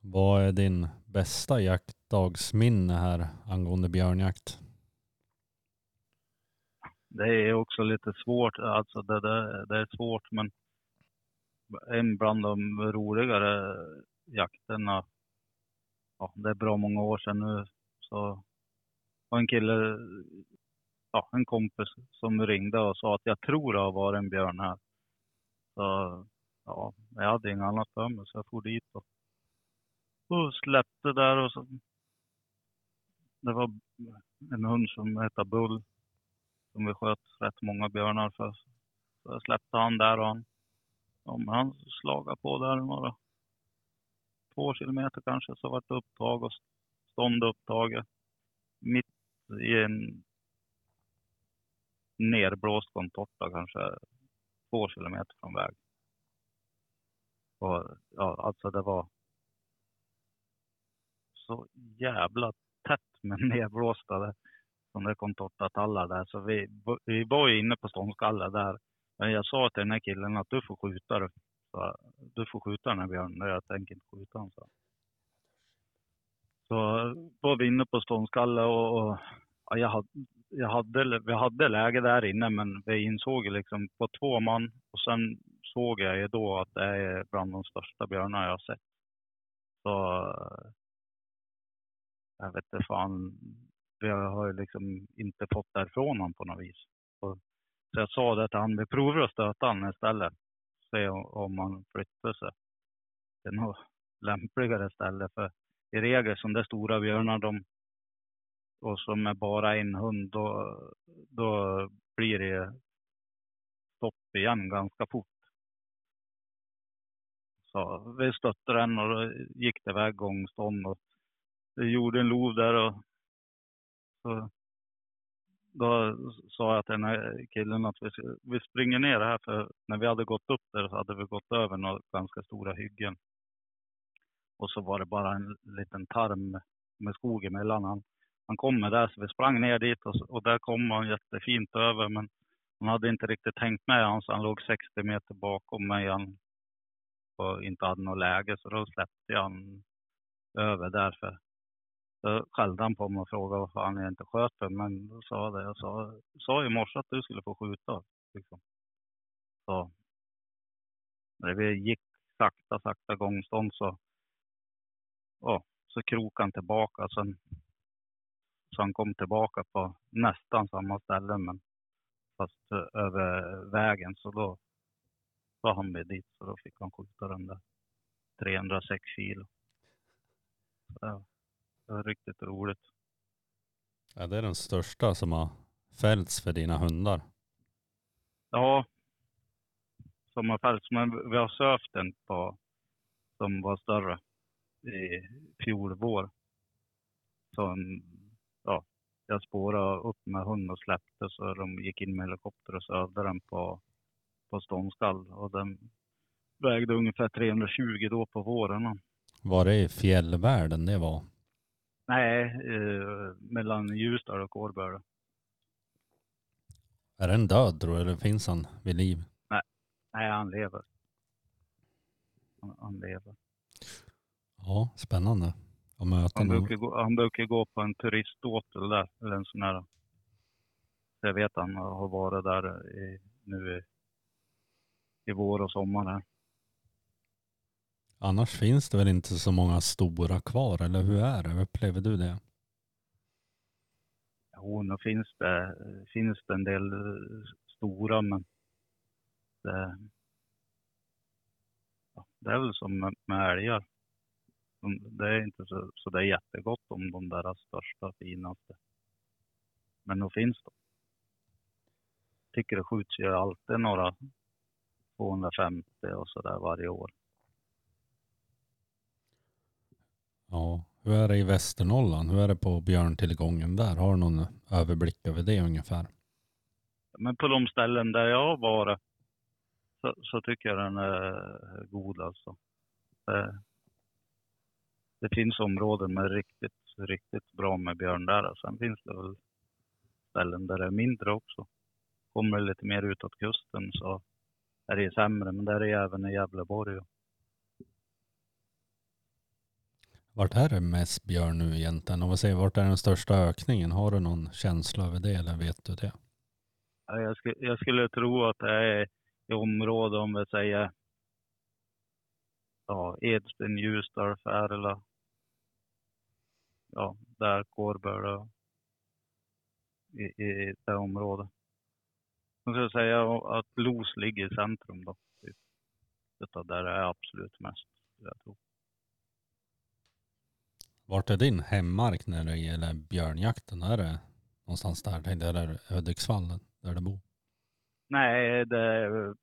Vad är din bästa jaktdagsminne här angående björnjakt? Det är också lite svårt, alltså det, det, det är svårt men en bland de roligare jakterna, ja det är bra många år sedan nu, så var en kille, ja en kompis som ringde och sa att jag tror det har varit en björn här. Så ja, jag hade inget annat för mig så jag for dit och, och släppte där och så det var en hund som hette Bull som vi sköt rätt många björnar för. Så jag släppte han där och han, om han slagade på där några två kilometer kanske så vart det upptag och stånd upptaget. Mitt i en nerblåst contorta kanske två kilometer från väg. Och ja, alltså det var så jävla tätt med nerblåsta som det contortatallar där. Så vi, vi var ju inne på ståndskalle där. Men jag sa till den här killen att du får skjuta det. Så, du får skjuta den här björnen. Jag tänker inte skjuta den. Så. så var vi inne på ståndskalle och, och ja, jag, hade, jag hade, vi hade läge där inne men vi insåg liksom på två man och sen såg jag ju då att det är bland de största björnar jag har sett. Så jag vet inte fan, vi har liksom inte fått därifrån honom på något vis. Så, så jag sa det till honom, vi provar att stöta honom istället. Se om, han flyttar sig till något lämpligare ställe. För i regel som det stora björnar, de, och som är bara en hund, då, då blir det stopp igen ganska fort. Så vi stötte den och då gick det iväg gångstånd och vi gjorde en lov där och så då sa jag till den här killen att vi, vi springer ner här för när vi hade gått upp där så hade vi gått över några ganska stora hyggen. Och så var det bara en liten tarm med skog emellan. Han, han kommer där så vi sprang ner dit och, och där kom han jättefint över men han hade inte riktigt tänkt med han så han låg 60 meter bakom mig han, och inte hade något läge så då släppte jag han över där för skällde han på mig och frågade varför han inte sköt Men då sa jag det, jag sa, sa i morse att du skulle få skjuta. Liksom. Så när vi gick sakta, sakta gångstånd så, ja, så krokade han tillbaka. Sen, så han kom tillbaka på nästan samma ställe men fast eh, över vägen. Så då var han med dit så då fick han skjuta den där 306 kilo. Så, det var riktigt roligt. Ja, det är den största som har fällts för dina hundar. Ja, som har fällts. Men vi har sövt en på som var större i fjol vår. Som, ja, jag spårade upp med hund och släppte så de gick in med helikopter och sövde den på, på ståndskall. Och den vägde ungefär 320 då på våren. Var det i fjällvärlden det var? Nej, eh, mellan Ljusdal och Kårböle. Är den död tror du, eller finns han vid liv? Nej, nej han lever. Han, han lever. Ja, spännande. Att möta Han brukar, gå, han brukar gå på en turiståtel där, eller en sån här. Så jag vet han har varit där i, nu i, i vår och sommar här. Annars finns det väl inte så många stora kvar, eller hur är det? Upplever du det? Jo, nu finns det, finns det en del eh, stora, men det, ja, det är väl som med, med älgar. Det är inte så, så det är jättegott om de där största, finaste. Men nog finns de. Tycker det skjuts ju alltid några 250 och så där varje år. Ja, hur är det i Västernorrland? Hur är det på björntillgången där? Har du någon överblick över det ungefär? Men på de ställen där jag har varit så, så tycker jag den är god alltså. Det, det finns områden med riktigt, riktigt bra med björn där. Sen finns det väl ställen där det är mindre också. Kommer det lite mer utåt kusten så är det sämre, men där är det även i Gävleborg. Vart är det mest björn nu egentligen? Om vi säger vart är den största ökningen? Har du någon känsla över det eller vet du det? Ja, Jag skulle, jag skulle tro att det är i området om vi säger ja, Edsbyn, Ljusdal, Färila. Ja, där Kårböle i, i det området. Jag skulle säga att Los ligger i centrum då. Typ. Utav där det är absolut mest, jag tror. Vart är din hemmark när det gäller björnjakten? Är det någonstans där, tänkte jag, eller Hudiksvall där du bor? Nej, det är,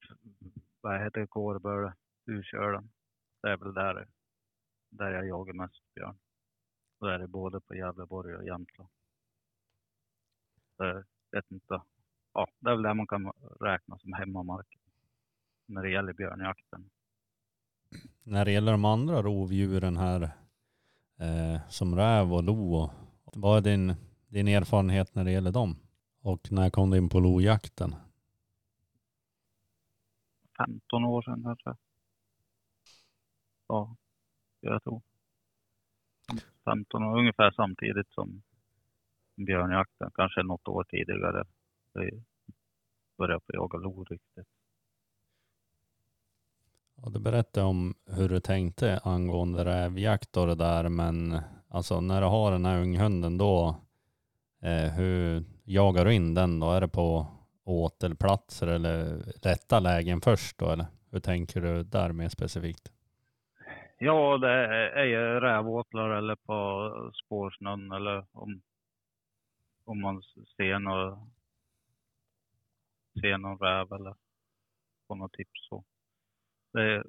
vad heter det, Kårböle, Urkölen. Det är väl där, där jag jagar mest björn. Och det är det både på Gävleborg och Jämtland. Så jag vet inte. Ja, det är väl där man kan räkna som hemmamark när det gäller björnjakten. När det gäller de andra rovdjuren här, eh, som räv och lo, vad är din, din erfarenhet när det gäller dem? Och när kom du in på lojakten? 15 år sedan kanske. Ja, jag tror. 15 år, ungefär samtidigt som björnjakten, kanske något år tidigare. Jag började på jaga lo riktigt. Ja, du berättade om hur du tänkte angående rävjakt och det där, men alltså när du har den här unghunden då, eh, hur jagar du in den då? Är det på åtelplatser eller rätta lägen först då eller hur tänker du där mer specifikt? Ja, det är ju rävåtlar eller på spårsnön eller om, om man ser någon, ser någon räv eller får något tips så. Det är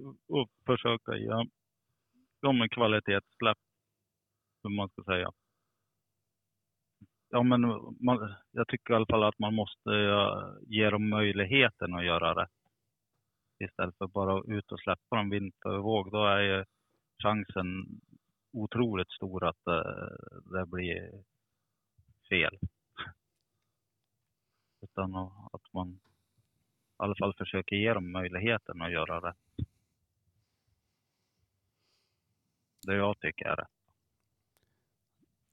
att försöka ge dem en kvalitetssläpp, hur man ska säga. Ja, men man, jag tycker i alla fall att man måste ge dem möjligheten att göra rätt. Istället för bara ut och släppa dem vind för våg. Då är ju chansen otroligt stor att eh, det blir fel. Utan att man i alla fall försöker ge dem möjligheten att göra rätt. Det jag tycker är rätt.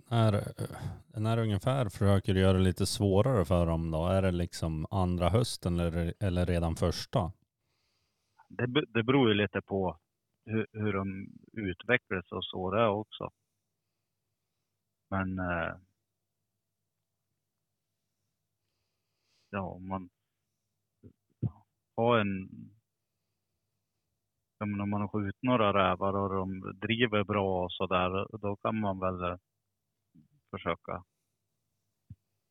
När, när ungefär försöker du göra det lite svårare för dem då? Är det liksom andra hösten eller, eller redan första? Det, det beror ju lite på hur, hur de utvecklas och så det också. Men eh, ja, om man har en men om man har skjutit några rävar och de driver bra och så där, då kan man väl försöka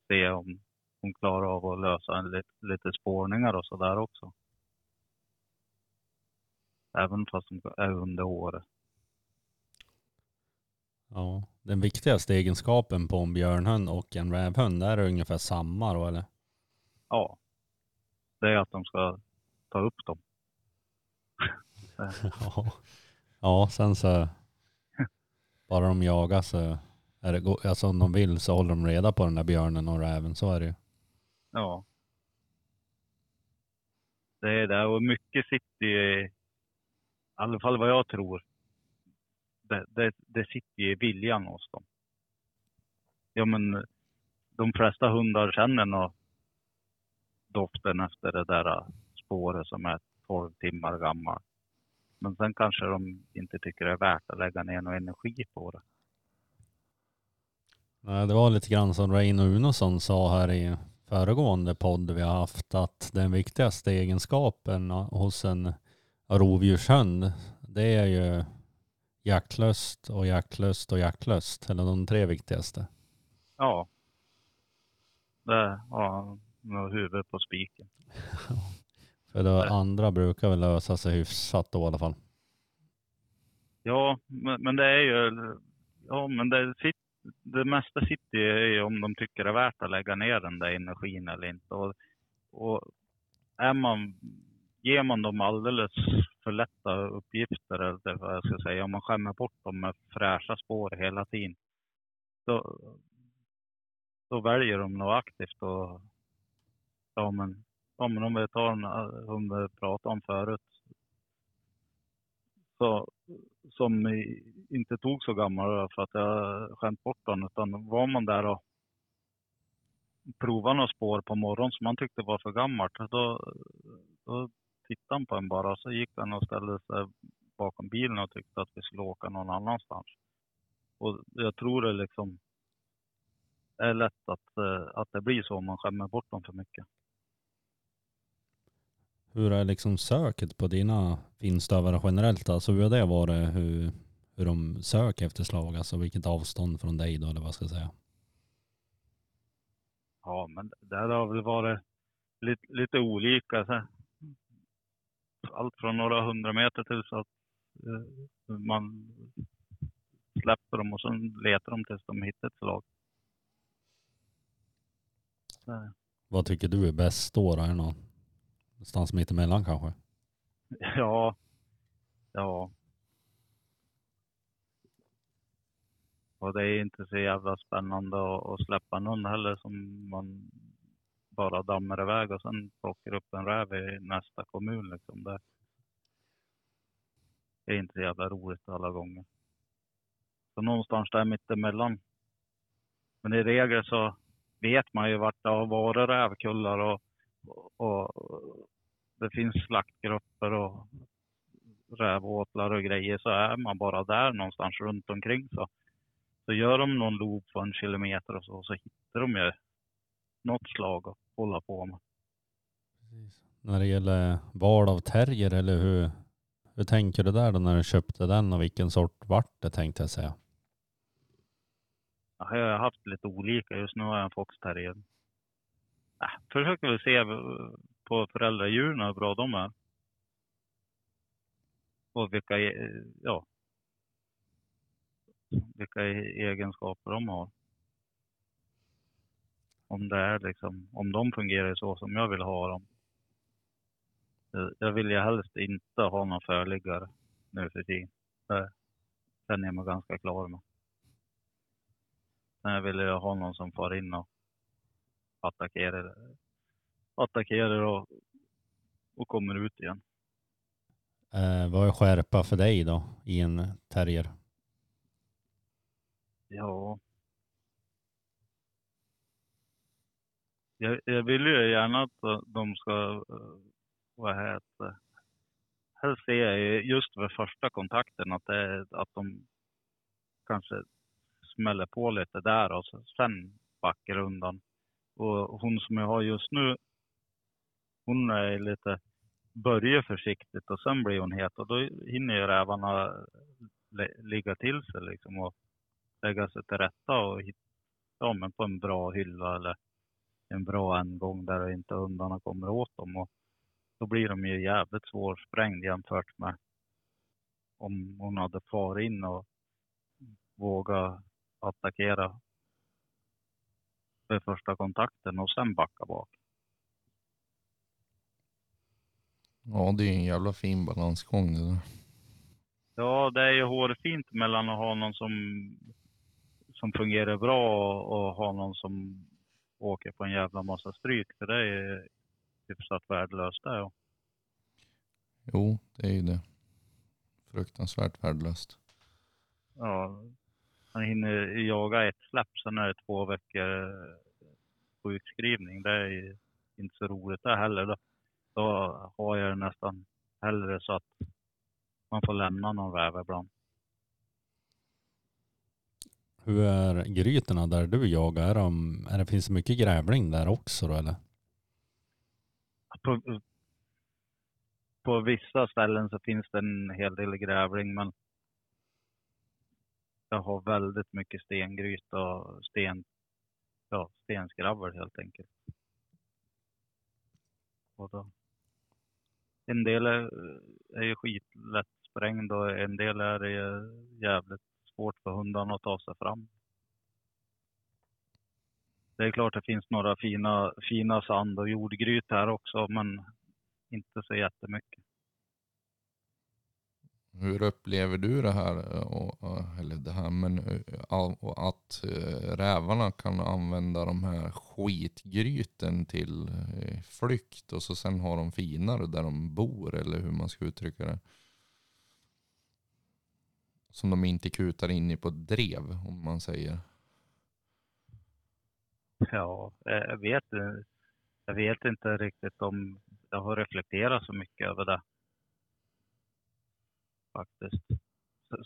se om hon klarar av att lösa en, lite, lite spårningar och så där också. Även fast hon är under året. Ja, den viktigaste egenskapen på en björnhund och en rävhund, är det ungefär samma då eller? Ja, det är att de ska ta upp dem. ja. ja, sen så bara de jagar så är det, alltså om de vill så håller de reda på den där björnen och räven, så är det ju. Ja. Det är det och mycket sitter ju, i alla fall vad jag tror, det, det, det sitter i viljan hos dem. Ja men de flesta hundar känner nog doften efter det där spåret som är 12 timmar gammalt. Men sen kanske de inte tycker det är värt att lägga ner någon energi på det. Nej, det var lite grann som Reino Unosson sa här i föregående podd vi har haft att den viktigaste egenskapen hos en rovdjurshund det är ju jaktlöst och jaktlöst och jaktlöst. Eller de tre viktigaste. Ja. Det har ja, huvudet på spiken. För det andra brukar väl lösa sig hyfsat då i alla fall. Ja, men, men det är ju, ja men det, det mesta sitter ju om de tycker det är värt att lägga ner den där energin eller inte. Och, och är man, ger man dem alldeles för lätta uppgifter, eller vad jag ska säga, om man skämmer bort dem med fräscha spår hela tiden, då, då väljer de nog aktivt och ja men, ja men om vi tar den som vi pratade om förut, så, som inte tog så gammal för att jag skämt bort den. Utan var man där och provade några spår på morgonen som man tyckte var för gammalt, då, då tittade han på en bara. Så gick den och ställde sig bakom bilen och tyckte att vi skulle åka någon annanstans. Och jag tror det liksom är lätt att, att det blir så om man skämmer bort dem för mycket. Hur är liksom söket på dina finstövare generellt? Alltså hur har det varit? Hur, hur de söker efter slag, alltså vilket avstånd från dig då eller vad ska jag säga? Ja, men det har väl varit lite, lite olika. Så allt från några hundra meter till så att eh, man släpper dem och sen letar de tills de hittar ett slag. Så, Vad tycker du är bäst då? Är det någon- någonstans mittemellan kanske? ja, ja. Och det är inte så jävla spännande att, släppa någon heller som man bara dammar iväg och sen plockar upp en räv i nästa kommun. Liksom. Det, det är inte så jävla roligt alla gånger. Så någonstans där mittemellan. Men i regel så vet man ju vart det har varit rävkullar och, och, det finns slaktgrupper och rävåtlar och grejer så är man bara där någonstans runt omkring så, så gör de någon loop på en kilometer och så, så hittar de ju något slag att hålla på med. När det gäller val av terrier eller hur, hur tänker du där då när du köpte den och vilken sort vart det tänkte jag säga? Jag har haft lite olika. Just nu har jag en foxterrier. Äh, försöker väl se eh, på föräldradjuren hur bra de är. Och vilka, e-, ja, vilka e-, egenskaper de har. Om det är liksom, om de fungerar så som jag vill ha dem. Eh, jag vill ju helst inte ha någon förliggare nu för tiden. Det känner jag mig ganska klar med. Men jag vill ju ha någon som far in och attackerar, attackerar och, och kommer ut igen. Eh, vad är skärpa för dig då i en terrier? Ja. Jag, jag vill ju gärna att de ska, eh, vad heter helst ser jag ju just vid första kontakten att, det, att de kanske smäller på lite där och sen backar undan. Och hon som jag har just nu, hon är lite, börjar försiktigt och sen blir hon het och då hinner ju rävarna ligga till sig liksom och lägga sig till rätta och hitta ja, men på en bra hylla eller en bra ändgång där inte hundarna kommer åt dem. Och då blir de ju jävligt svårsprängd jämfört med om hon hade far in och våga attackera vid första kontakten och sen backa bak. Ja, det är en jävla fin balansgång det där. Ja, det är ju hårfint mellan att ha någon som, som fungerar bra och, och ha någon som åker på en jävla massa stryk. För det är hyfsat värdelöst det. Ja. Jo, det är ju det. Fruktansvärt värdelöst. Ja, man hinner jaga ett släpp, sen är det två veckor sjukskrivning. Det är inte så roligt det heller. Då, då har jag det nästan hellre så att man får lämna någon räv ibland. Hur är grytorna där du jagar? Är de, är det, finns det mycket grävling där också då eller? På, på vissa ställen så finns det en hel del grävling, men jag har väldigt mycket stengryt och sten, ja, stenskrabbel helt enkelt. Och då, en del är, är ju skitlätt sprängd och en del är det jävligt svårt för hundarna att ta sig fram. Det är klart det finns några fina, fina sand och jordgryt här också, men inte så jättemycket. Hur upplever du det här, eh, och, eh, eller det här, men eh, och att rävarna kan använda de här skitgryten till flykt och så sen har de finare där de bor eller hur man ska uttrycka det. Som de inte kutar in i på ett drev om man säger. Ja, jag vet, jag vet inte riktigt om jag har reflekterat så mycket över det. Faktiskt.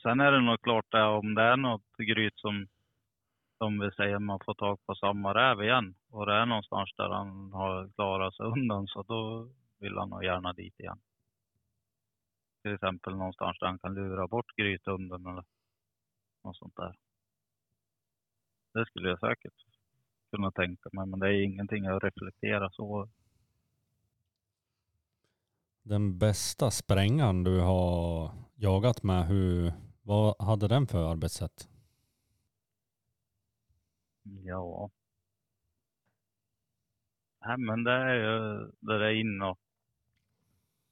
Sen är det nog klart det, om det är något gryt som, som vi säger, man får tag på samma räv igen och det är någonstans där han har klarat sig undan så då vill han nog gärna dit igen. Till exempel någonstans där han kan lura bort grythunden eller Något sånt där. Det skulle jag säkert kunna tänka mig, men det är ingenting jag reflekterar så. Den bästa sprängan du har jagat med, hur, vad hade den för arbetssätt? Ja. Nej, men det är ju det där in och,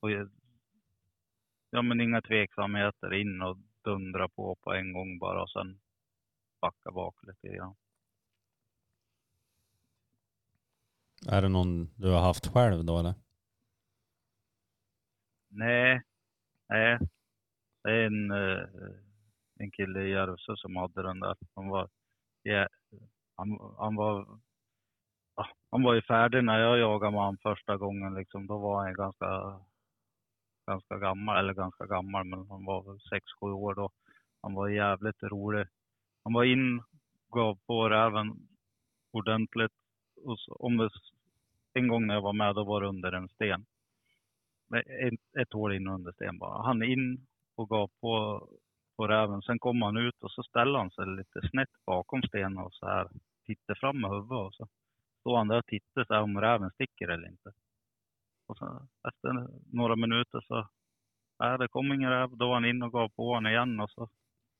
och ja, men inga tveksamheter in och dundra på på en gång bara och sen backa bak lite grann. Är det någon du har haft själv då eller? Nej, nej. Det är en, eh, en kille i Järvsö som hade den där. Han var, ja, han, han var han var ju färdig när jag jagade med honom första gången. Liksom. Då var han ganska, ganska gammal, eller ganska gammal, men han var väl 6-7 år då. Han var jävligt rolig. Han var in, gav på räven ordentligt. Och så, om det, en gång när jag var med, då var det under en sten. Ett, ett hål in under sten bara. Han in och gav på, på räven. Sen kom han ut och så ställde han sig lite snett bakom stenen och så här tittade fram med huvudet. Och så stod han där och tittade så här om räven sticker eller inte. Och så efter några minuter så, nej det kom ingen räv. Då var han in och gav på honom igen och så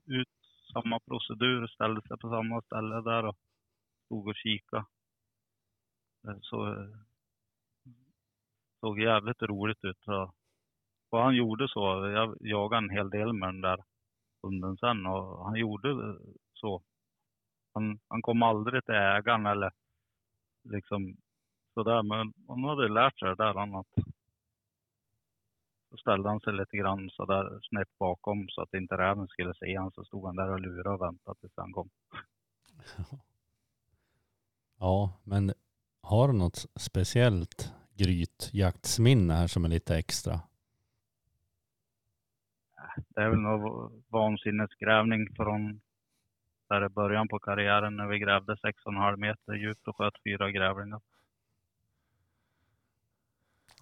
ut samma procedur, ställde sig på samma ställe där och stod och kikade. Eh, så eh, såg jävligt roligt ut. Så, och han gjorde så. Jag jagade en hel del med den där hunden sen och han gjorde så. Han, han kom aldrig till ägaren eller liksom sådär. Men han hade lärt sig det där annat. Så ställde han sig lite grann sådär snett bakom så att inte räven skulle se honom. Så stod han där och lurade och väntade tills han kom. Ja, men har du något speciellt grytjaktsminne här som är lite extra? Det är väl någon vansinnesgrävning från där i början på karriären när vi grävde 6,5 meter djupt och sköt fyra grävlingar.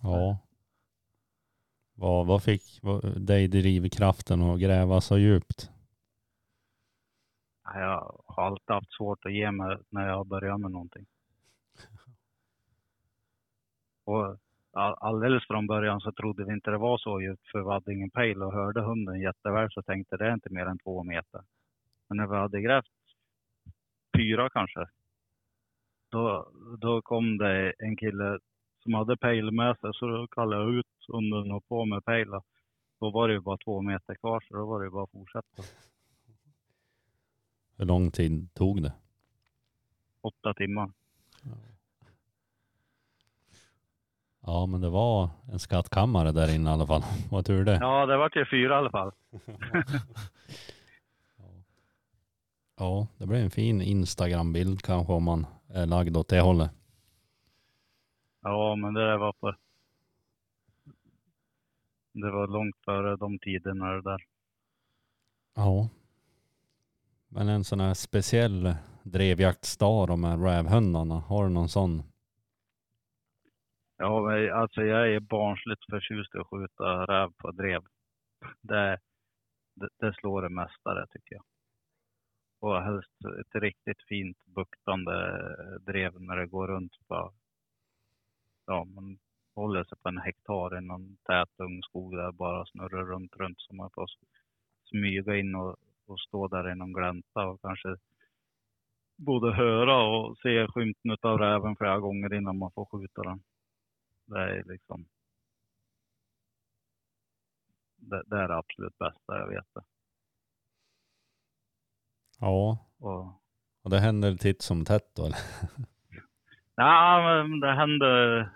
Ja. Vad, vad fick vad, dig drivkraften att gräva så djupt? Jag har alltid haft svårt att ge mig när jag börjar med någonting. Och alldeles från början så trodde vi inte det var så djupt för vi hade ingen pejl och hörde hunden jätteväl så tänkte det är inte mer än två meter. Men när vi hade grävt fyra kanske, då, då kom det en kille som hade pejl med sig så då kallade jag ut hunden och på med pejl. Då var det ju bara två meter kvar så då var det ju bara att fortsätta. Hur lång tid tog det? Åtta timmar. Ja, men det var en skattkammare där inne i alla fall. Vad tur det. Ja, det var till fyra i alla fall. ja, det blir en fin Instagram-bild kanske om man är lagd åt det hållet. Ja, men det var på... Det var långt före de tiderna det där. Ja. Men en sån här speciell drevjaktsdag med rävhundarna, har du någon sån? Ja, alltså jag är barnsligt förtjust i att skjuta räv på drev. Det, det, det slår det mesta det tycker jag. Och helst ett riktigt fint buktande drev när det går runt på, ja man håller sig på en hektar i någon tät ungskog där bara snurrar runt, runt så man får smyga in och, och stå där i någon glänta och kanske både höra och se skymten av räven flera gånger innan man får skjuta den. Det är liksom det, det är det absolut bästa jag vet. Det. Ja. Och, och det händer titt som tätt då? Ja, men det händer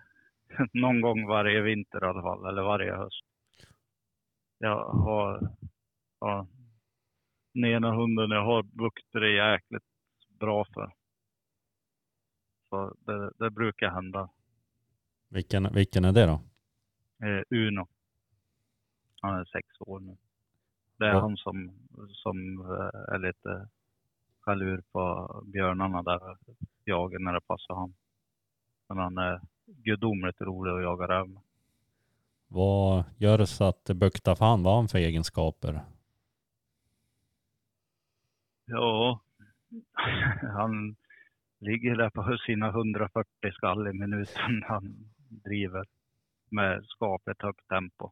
någon gång varje vinter i alla fall, eller varje höst. Jag har, ja, den ena hunden jag har bukter är jäkligt bra för. Så det, det brukar hända. Vilken, vilken är det då? Eh, Uno. Han är sex år nu. Det är Ja. han som, som eh, är lite chalur på björnarna där jagar när det passar han. Men han är gudomligt rolig att jaga räv med. Vad gör så att det buktar fan? Vad har han för egenskaper? Ja, han ligger där på sina 140 skall i minuten han driver med skapligt högt tempo.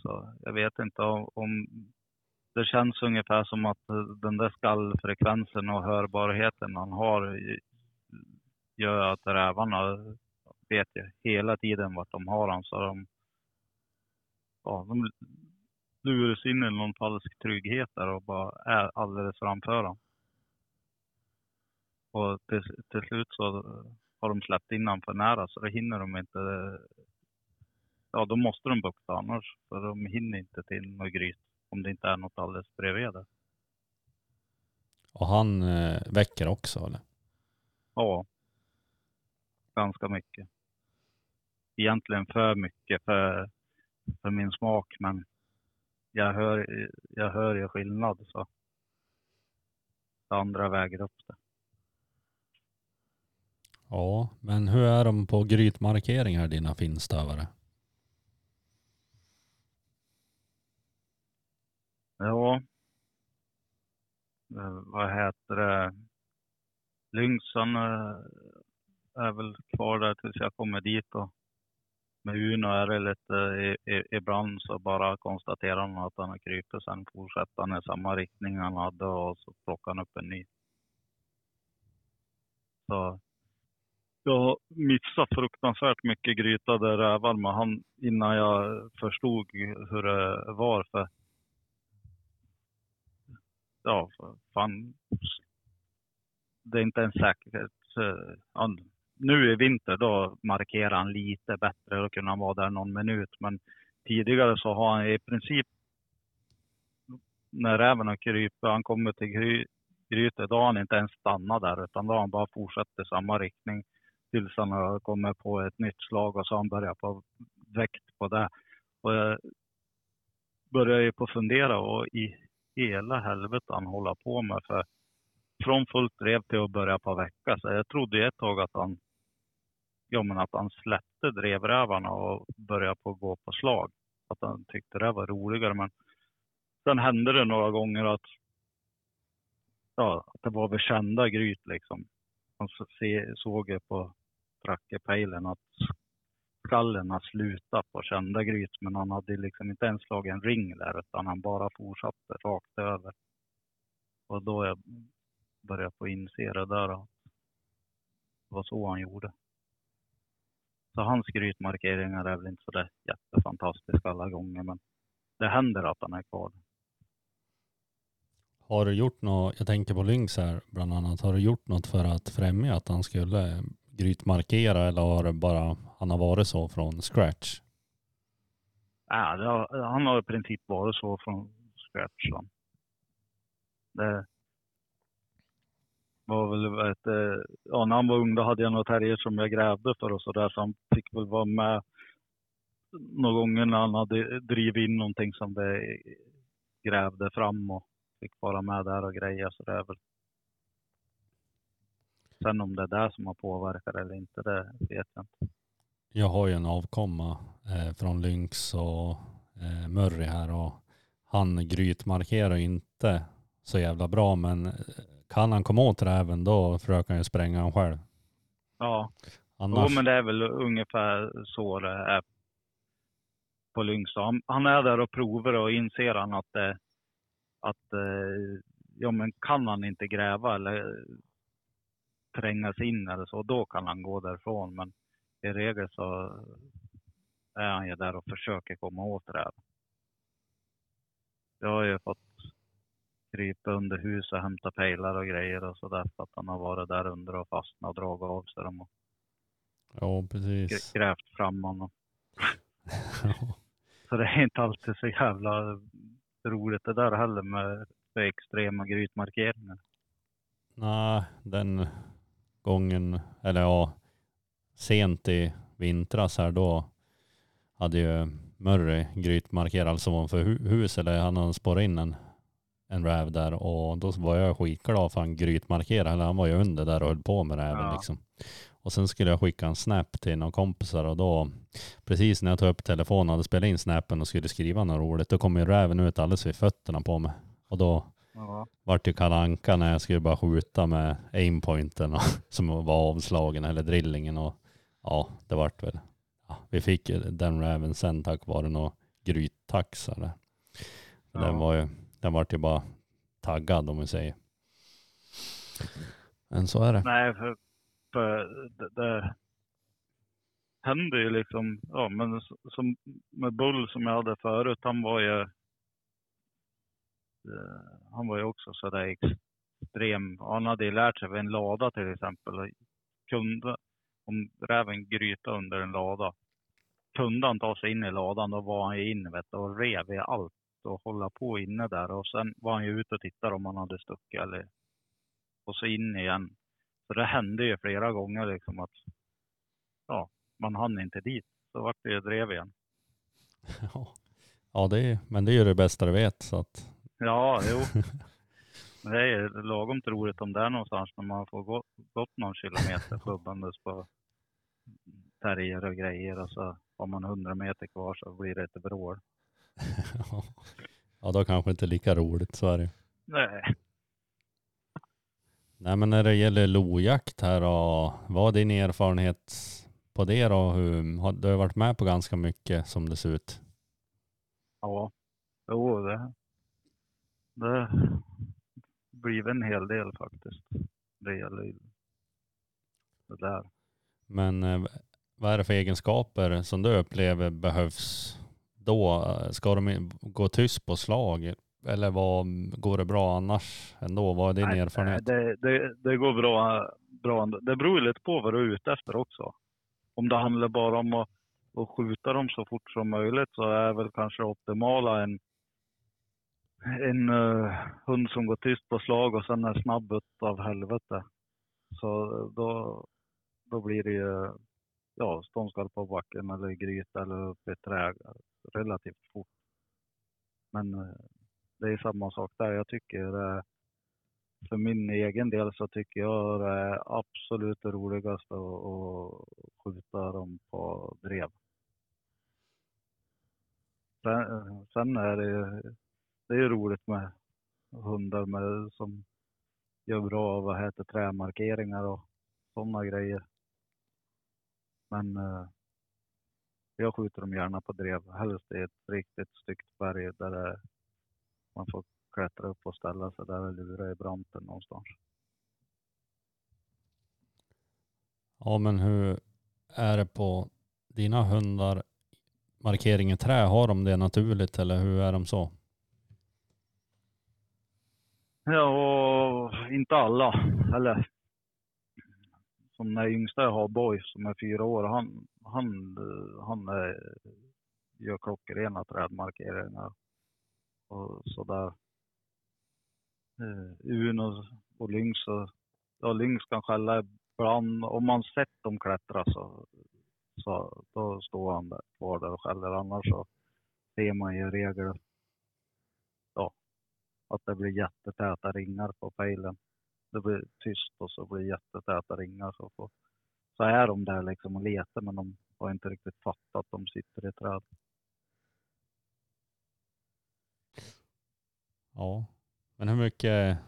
Så- jag vet inte om, om det känns ungefär som att den där skallfrekvensen och hörbarheten han har gör att rävarna vet ju hela tiden vart de har han så de, ja, de luras in i någon falsk trygghet där och bara är alldeles framför honom. Och till, till slut så har de släppt in honom för nära så då hinner de inte. Ja, då måste de bukta annars. För de hinner inte till något gryt om det inte är något alldeles bredvid där. Och han eh, väcker också eller? Ja, ganska mycket. Egentligen för mycket för, för min smak, men jag hör, jag hör ju skillnad så det andra väger upp det. Ja, men hur är de på grytmarkeringar dina finstövare? Ja, eh, vad heter det? Lynxen eh, är väl kvar där tills jag kommer dit och med Uno är det lite, ibland så bara konstaterar han att han har krypit, sen fortsätter han i samma riktning han hade och så plockar han upp en ny. Så jag har missat fruktansvärt mycket grytade rävar med han innan jag förstod hur det var för ja, för fan. Det är inte en säkerhet. Eh, ja, Nu i vinter då markerar han lite bättre och han vara där någon minut. Men tidigare så har han i princip när räven har krypit, han kommer till gry, grytet, då har han inte ens stannat där utan då har han bara fortsatt i samma riktning tills han har kommit på ett nytt slag och så har han börjat på väkt på det. Och jag började ju på fundera och i hela helvetet han håller på med. För från fullt drev till att börja på vecka. Så jag trodde ett tag att han, ja, men att han släppte drevrävarna och började på att gå på slag. Att han tyckte det var roligare. Men sen hände det några gånger att, ja, att det var väl kända gryt liksom. Man såg ju på trackerpejlen att skallen har slutat på kända gryt, men han hade liksom inte ens slagit en ring där, utan han bara fortsatte rakt över. Och då jag började få inse det där, att det var så han gjorde. Så hans grytmarkeringar är väl inte så där jättefantastiska alla gånger, men det händer att han är kvar. Har du gjort något, jag tänker på Lynx här bland annat, har du gjort något för att främja att han skulle grytmarkera eller har det bara, han har varit så från scratch? Ja, det har, han har i princip varit så från scratch. va. Det var väl ett, ja, när han var ung då hade jag några terrier som jag grävde för och så där så han fick väl vara med några gånger när han hade drivit in någonting som det grävde fram och fick vara med där och greja så det är väl. Sen om det är det som har påverkat eller inte, det vet jag inte. Jag har ju en avkomma eh, från Lynx och eh, Murray här och han grytmarkerar inte så jävla bra men eh, kan han komma åt räven då försöker han ju spränga han själv. Ja, Annars, Jo, men det är väl ungefär så det är på Lynx. Han, han är där och provar och inser han att, eh, att eh, ja, men kan han inte gräva eller tränga sig in eller så, då kan han gå därifrån. Men i regel så är han ju där och försöker komma åt det här. Jag har ju fått krypa under hus och hämta pejlar och grejer och så där för att han har varit där under och fastnat och dragit av sig dem och ja precis. grävt fram honom. Så det är inte alltid så jävla roligt det där heller med extrema grytmarkeringar. Nej, den gången, eller ja, sent i vintras här då hade ju Murray grytmarkerat alltså ovanför hu- huset, eller han hade spårat in en, en räv där och då var jag skitglad för han grytmarkerade, eller han var ju under där och höll på med räven Ja. liksom. Och sen skulle jag skicka en snap till några kompisar och då, precis när jag tog upp telefonen och hade spelat in snappen och skulle skriva något roligt, då kom ju räven ut alldeles vid fötterna på mig. Och då Ja. vart ju kalanka när jag skulle bara skjuta med aimpointen och- som var avslagen eller drillingen och ja, det vart väl. Ja, vi fick ju den räven sen tack vare några gryttaxar där. Ja. Den var ju, den vart ju bara taggad om vi säger. Men så är det. Nej, för, för det, det hände ju liksom, ja men som med Bull som jag hade förut, han var ju, Eh, han var ju också sådär extrem. Han hade ju lärt sig vid en lada till exempel. Kunde, om räven gryta under en lada, kunde han ta sig in i ladan, då var han ju inne vet du, och rev i allt och hålla på inne där. Och sen var han ju ute och tittade om han hade stuckit eller och så in igen. Så det hände ju flera gånger liksom att ja, man hann inte dit. Så vart det ju drev igen. Ja, ja det är, men det är ju det bästa du vet. Så att, Ja, jo. Det är lagom roligt om det är någonstans när man får gå, gått någon kilometer klubbandes på terrier och grejer och så har man 100 meter kvar så blir det ett vrål. ja, då kanske inte lika roligt. Så är det. Nej. Nej men när det gäller lojakt här och vad är din erfarenhet på det då? Hur, har, du har varit med på ganska mycket som det ser ut. Ja, jo det, det blir en hel del faktiskt. Det gäller ju det där. Men eh, vad är det för egenskaper som du upplever behövs då? Ska de gå tyst på slag? Eller vad, går det bra annars ändå? Vad är din Nej, erfarenhet? Det, det, det går bra, bra. Det beror lite på vad du är ute efter också. Om det handlar bara om att, att skjuta dem så fort som möjligt så är väl kanske optimala en, en uh, hund som går tyst på slag och sen är snabb av helvete. Så eh, då, då blir det ju ja, ståndskall på backen eller gryta eller upp i ett träd relativt fort. Men uh, det är samma sak där. Jag tycker uh, för min egen del så tycker jag det är absolut roligast att, att skjuta dem på drev. Sen, sen är det ju- det är ju roligt med hundar med, som gör bra vad heter trämarkeringar och sådana grejer. Men eh, jag skjuter dem gärna på drev. Helst i ett riktigt styggt berg där det, man får klättra upp och ställa sig där och lura i branten någonstans. Ja men hur är det på dina hundar? Markering i trä, har de det naturligt eller hur är de så? Ja, inte alla. Eller som den yngsta jag har, Boy, som är fyra år, han, han, han är, gör klockrena trädmarkeringar och sådär. Eh, Uno och Lynx, och, ja Lynx kan skälla ibland. Om man sett dem klättra så, så då står han där, kvar där och skäller. Annars så ser man ju i regel att det blir jättetäta ringar på pejlen. Det blir tyst och så blir det jättetäta ringar. Så, får, så är de där liksom och letar men de har inte riktigt fattat att de sitter i träd. Ja. Men hur mycket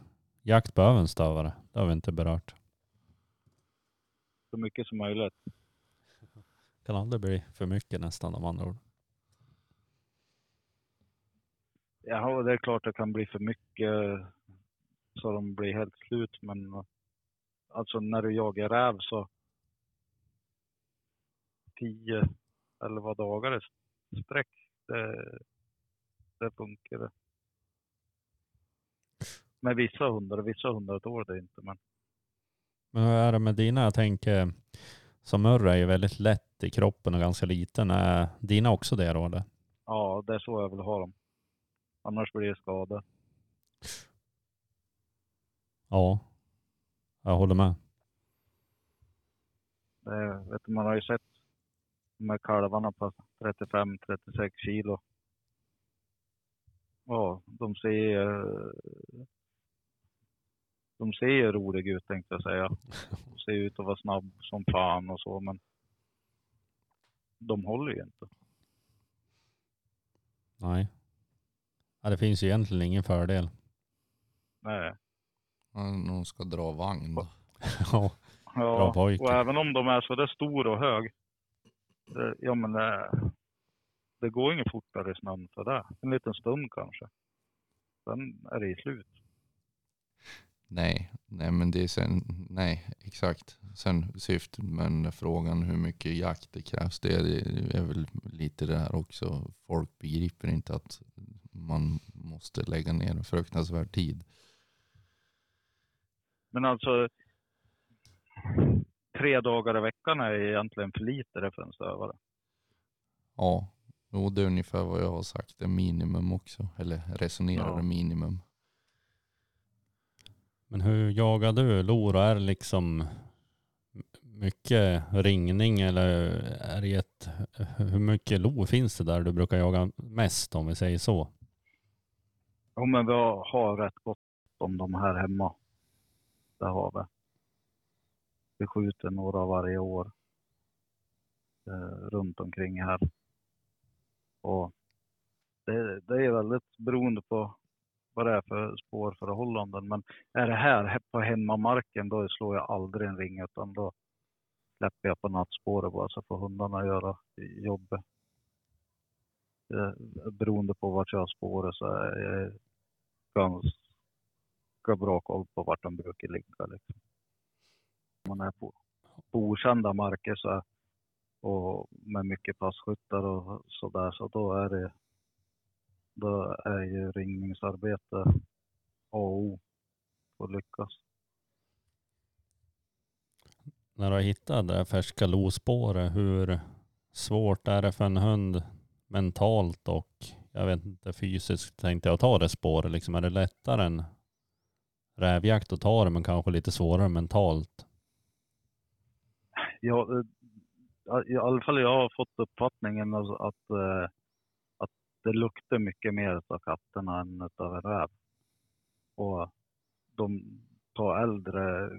jakt behöver en stövare? Det har vi inte berört. Så mycket som möjligt. Kan aldrig bli för mycket nästan om andra ord. Ja, det är klart det kan bli för mycket så de blir helt slut. Men alltså när du jagar räv så 10, 11 dagar i sträck, det, det funkar det. Med vissa hundar, vissa hundar tål det inte. Men Men hur är det med dina? Jag tänker, som Murray är ju väldigt lätt i kroppen och ganska liten. Är dina också det då eller? ja, det är så jag vill ha dem. Annars blir det skada. Ja, jag håller med. Det, vet du, man har ju sett de här kalvarna på 35-36 kilo. Ja, de ser de ser ju roliga ut tänkte jag säga. De ser ut att vara snabb som fan och så men de håller ju inte. Nej. Ja, det finns ju egentligen ingen fördel. Nej. Ja, Någon ska dra vagn då. Ja, Bra pojke. och även om de är så där stor och hög. Det, ja men det, det går inget fortare i snön för det. En liten stund kanske. Sen är det i slut. Nej, nej men det är sen, nej exakt. Sen syftet men frågan hur mycket jakt det krävs det är väl lite det här också. Folk begriper inte att man måste lägga ner en fruktansvärd tid. Men alltså tre dagar i veckan är egentligen för lite det för en stövare. Ja, jo, det är ungefär vad jag har sagt. Det är minimum också. Eller resonerade Ja. minimum. men hur jagar du lor? Är det liksom mycket ringning eller är det ett, hur mycket lo finns det där du brukar jaga mest om vi säger så? Ja men vi har, har rätt gott om de här hemma. Det har vi. Vi skjuter några varje år. Eh, runt omkring här. Och det, det är väldigt beroende på vad det är för spårförhållanden. Men är det här på hemmamarken då slår jag aldrig en ring utan då släpper jag på nattspåret bara så får hundarna göra jobbet. Eh, beroende på vart jag har spåret så är jag ganska bra koll på vart de brukar ligga. Liksom. Om man är på, på okända marker så och med mycket passkyttar och sådär så då är det då är ju ringningsarbete A och O för att lyckas. När du har hittat det färska lospåret, hur svårt är det för en hund mentalt och jag vet inte fysiskt tänkte jag ta det spåret liksom. Är det lättare än rävjakt att ta det men kanske lite svårare mentalt? Ja, eh, I alla fall jag har fått uppfattningen alltså att, eh, att det luktar mycket mer av katterna än av en räv. Och de tar äldre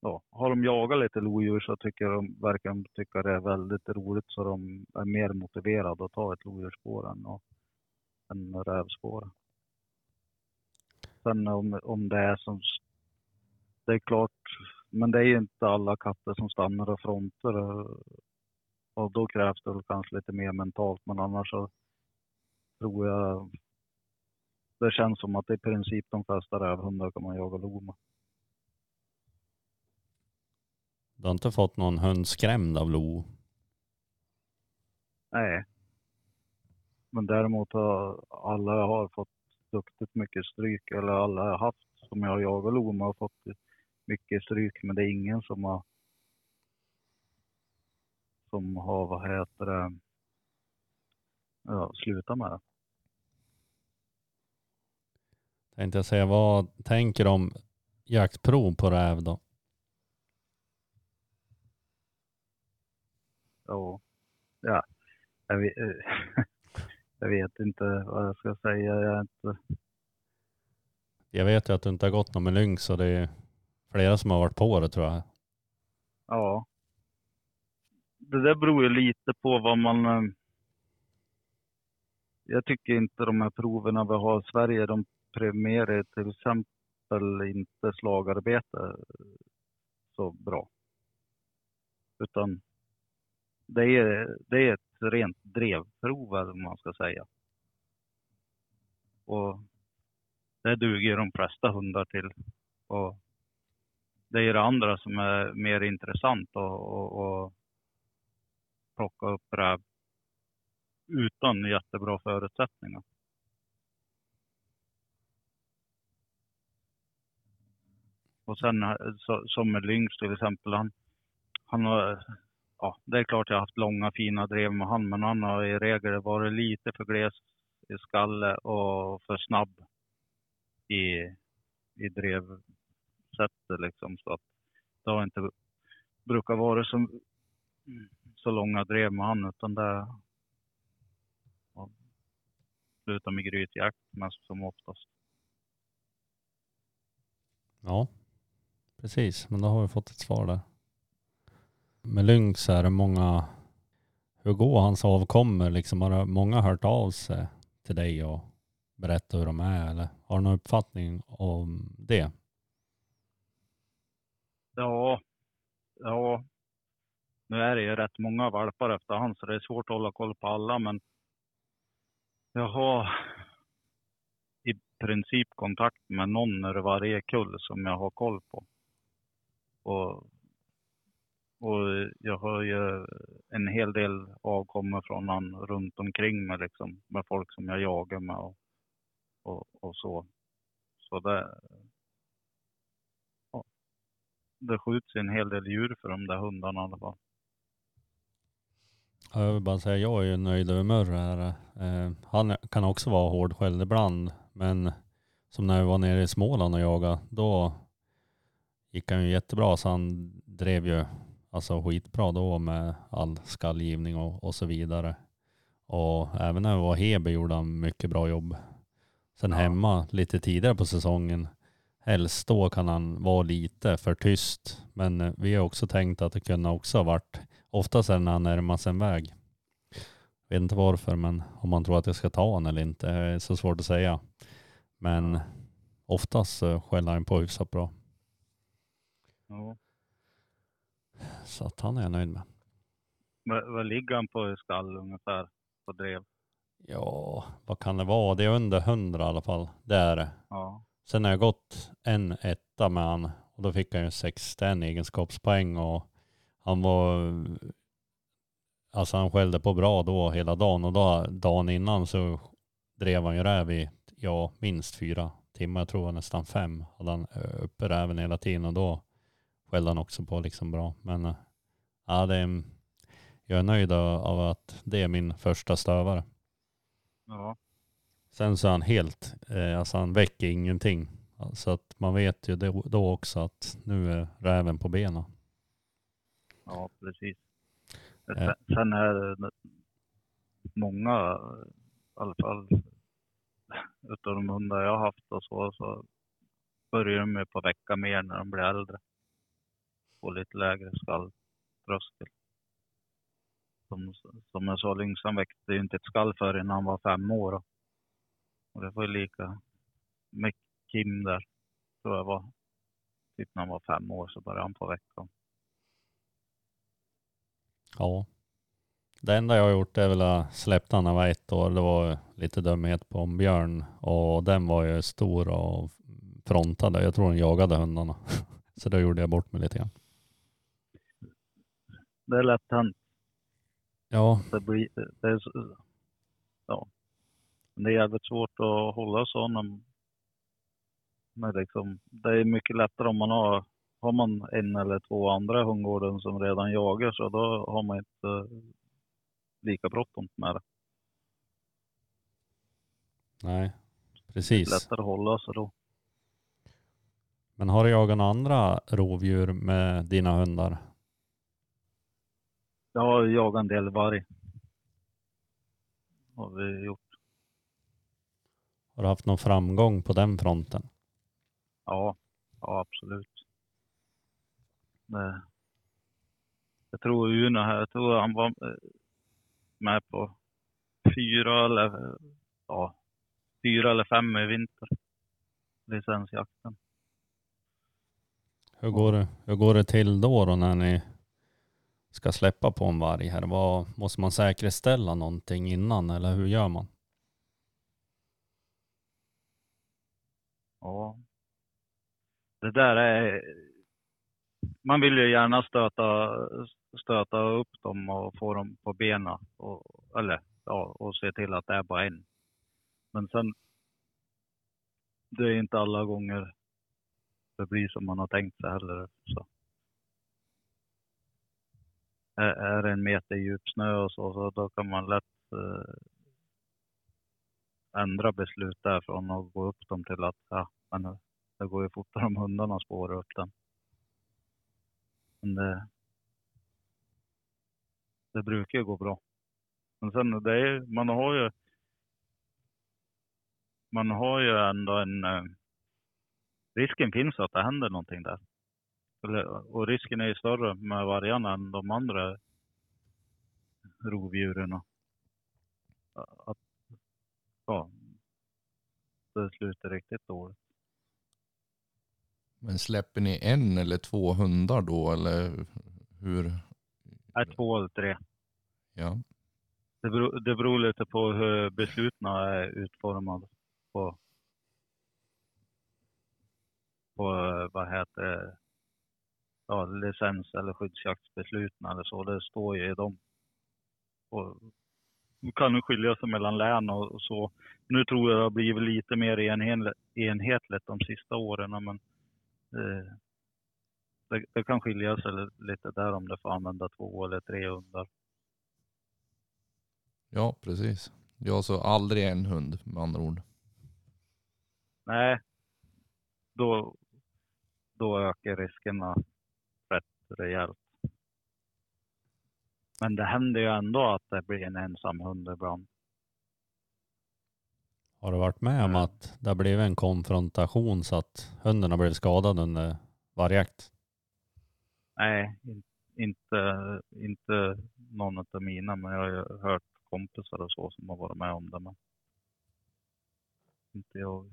ja, har de jagat lite lodjur så tycker de, verkar de tycka det är väldigt roligt så de är mer motiverade att ta ett lodjursspår än, och, än rävspår. Sen om, om det är som, det är klart, men det är ju inte alla katter som stannar och fronter och, då krävs det kanske lite mer mentalt men annars så tror jag det känns som att i princip de flesta rävhundar kan man jaga lo med. Du har inte fått någon hund skrämd av lo? Nej. Men däremot har alla jag har fått duktigt mycket stryk, eller alla jag har haft som jag har jagat lo med har fått mycket stryk, men det är ingen som har som har, vad heter det, ja, slutat med det. Tänkte jag säga, vad tänker du om jaktprov på räv då? Ja, ja. Jag, vet, jag vet inte vad jag ska säga. Jag inte, Jag vet ju att du inte har gått någon med lynx och det är flera som har varit på det tror jag. Ja. Det där beror ju lite på vad man... eh, Jag tycker inte de här proverna vi har i Sverige, de premierar till exempel inte slagarbete så bra. Utan det är, det är ett rent drevprov eller vad man ska säga. Och det duger de flesta hundar till. Och det är det andra som är mer intressant att och, och plocka upp räv utan jättebra förutsättningar. Och sen så, som med Lynx till exempel, han, han har, ja det är klart jag har haft långa fina drev med han, men han har i regel varit lite för gles i skalle och för snabb i, i drevsättet liksom. Så att det har inte brukat vara så, så långa drev med han utan det har slutat med grytjakt mest som oftast. Ja, precis. Men då har vi fått ett svar där. Med lynx är det många, hur går hans avkommor liksom? Har många hört av sig till dig och berättat hur de är eller har du någon uppfattning om det? Ja, ja. Nu är det ju rätt många valpar efterhand så det är svårt att hålla koll på alla men jag har i princip kontakt med någon ur varje kull som jag har koll på. Och, och jag har ju en hel del avkommor från han runt omkring mig liksom med folk som jag jagar med och, och, och så. Så det, det skjuts en hel del djur för de där hundarna i alla fall. Jag vill bara säga, jag är ju nöjd över Murre här. Eh, han kan också vara hårdskälld ibland, men som när vi var nere i Småland och jagade, då gick han ju jättebra. Så han drev ju alltså skitbra då med all skallgivning och, och så vidare. Och även när vi var i Heby gjorde han mycket bra jobb. Sen Ja. hemma lite tidigare på säsongen, helst då kan han vara lite för tyst. Men eh, vi har också tänkt att det kunde också ha varit, oftast när han närmar sig en väg. Vet inte varför, men om man tror att jag ska ta honom eller inte, är så svårt att säga. Men oftast skäller han på hyfsat bra. Ja. Så att han är jag nöjd med. Vad, ligger han på i skall ungefär på drev? Ja, vad kan det vara? Det är under hundra i alla fall. Det är det. Ja. Sen har jag gått en etta med han och då fick han ju 61 egenskapspoäng och han var, alltså han skällde på bra då hela dagen och då, dagen innan så drev han ju räv i, ja minst fyra timmar, jag tror nästan fem, hade han ö, uppe räven hela tiden och då skällde han också på liksom bra. Men eh, ja, det är, jag är nöjd av att det är min första stövare. Ja. Sen så är han helt, eh, alltså han väcker ingenting. Så att man vet ju då, också att nu är räven på benen. Ja, precis. Ja. Sen- är det många, i alla fall utav de hundar jag har haft och så, så börjar de på vecka mer när de blir äldre. Få lite lägre skalltröskel. Som, som jag sa, Lyngsan väckte ju inte ett skall förrän han var fem år. då. Och det var ju lika med Kim där, tror jag var. Typ när han var fem år så började han på veckan. Ja. Det enda jag har gjort är väl att släppa han när han var ett år. Det var lite dumhet på en björn och den var ju stor och frontade. Jag tror den jagade hundarna. Så då gjorde jag bort mig lite grann. Det är lätt hänt. Ja, det blir, det är, ja. Det är jävligt svårt att hålla sådana. Men liksom, det är mycket lättare om man har, har man en eller två andra i hundgården som redan jagar så då har man inte lika bråttom med det. nej, Det är precis. lättare att hålla sig då. Men har du jagat några andra rovdjur med dina hundar? Jag har jagat en del varg. Har vi gjort. Har du haft någon framgång på den fronten? Ja, ja absolut. Det, jag tror Uno här, jag tror han var med på fyra eller, ja, fyra eller fem i vinter. Licensjakten. Hur går det, hur går det till då, då när ni ska släppa på en varg här? Vad, måste man säkerställa någonting innan eller hur gör man? Ja. Det där är... Man vill ju gärna stöta, stöta upp dem och få dem på benen. Och, eller ja, och se till att det är bara en. Men sen... Det är inte alla gånger det blir som man har tänkt sig heller. Så. Är, det en meter djup snö och så, så då kan man lätt eh, ändra beslut därifrån och gå upp dem till att ja, men det går ju fortare om hundarna spårar upp den. Men det, det brukar ju gå bra. Men sen det är, man har ju man har ju ändå en eh, risken finns att det händer någonting där. Eller, och risken är ju större med vargarna än de andra rovdjuren. Att, ja, det slutar riktigt dåligt. Men släpper ni en eller två hundar då eller hur? Nej, två eller tre. Ja, Det beror, det beror lite på hur besluten är utformade på, på vad heter det, ja, licens eller skyddsjaktsbesluten eller så. Det står ju i dem. Och det kan ju skilja sig mellan län och, och så. Nu tror jag det har blivit lite mer enhetligt, enhetligt de sista åren. Men eh, det, det kan skilja sig lite där om det får använda två eller tre hundar. ja precis. Jag så aldrig en hund med andra ord. Nej, då, då ökar riskerna rejält. Men det händer ju ändå att det blir en ensam hund ibland. Har du varit med om Mm. att det har blivit en konfrontation så att hunden har blivit skadad under vargjakt? Nej, in, inte, inte någon av mina, men jag har ju hört kompisar och så som har varit med om det. Men inte jag.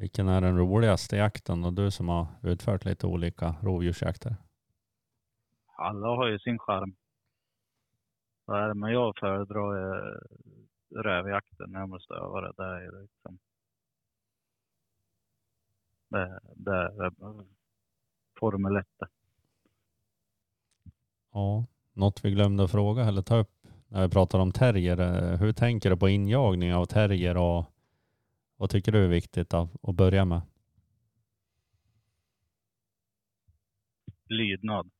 Vilken är den roligaste jakten och du som har utfört lite olika rovdjursjakter? Alla har ju sin charm. Men jag föredrar eh, rävjakten när jag måste öva det. Det är liksom... Det, det är Formel 1. Ja, något vi glömde att fråga eller ta upp när vi pratar om terrier. eh, Hur tänker du på injagning av terrier och vad tycker du är viktigt att, att börja med? Lydnad.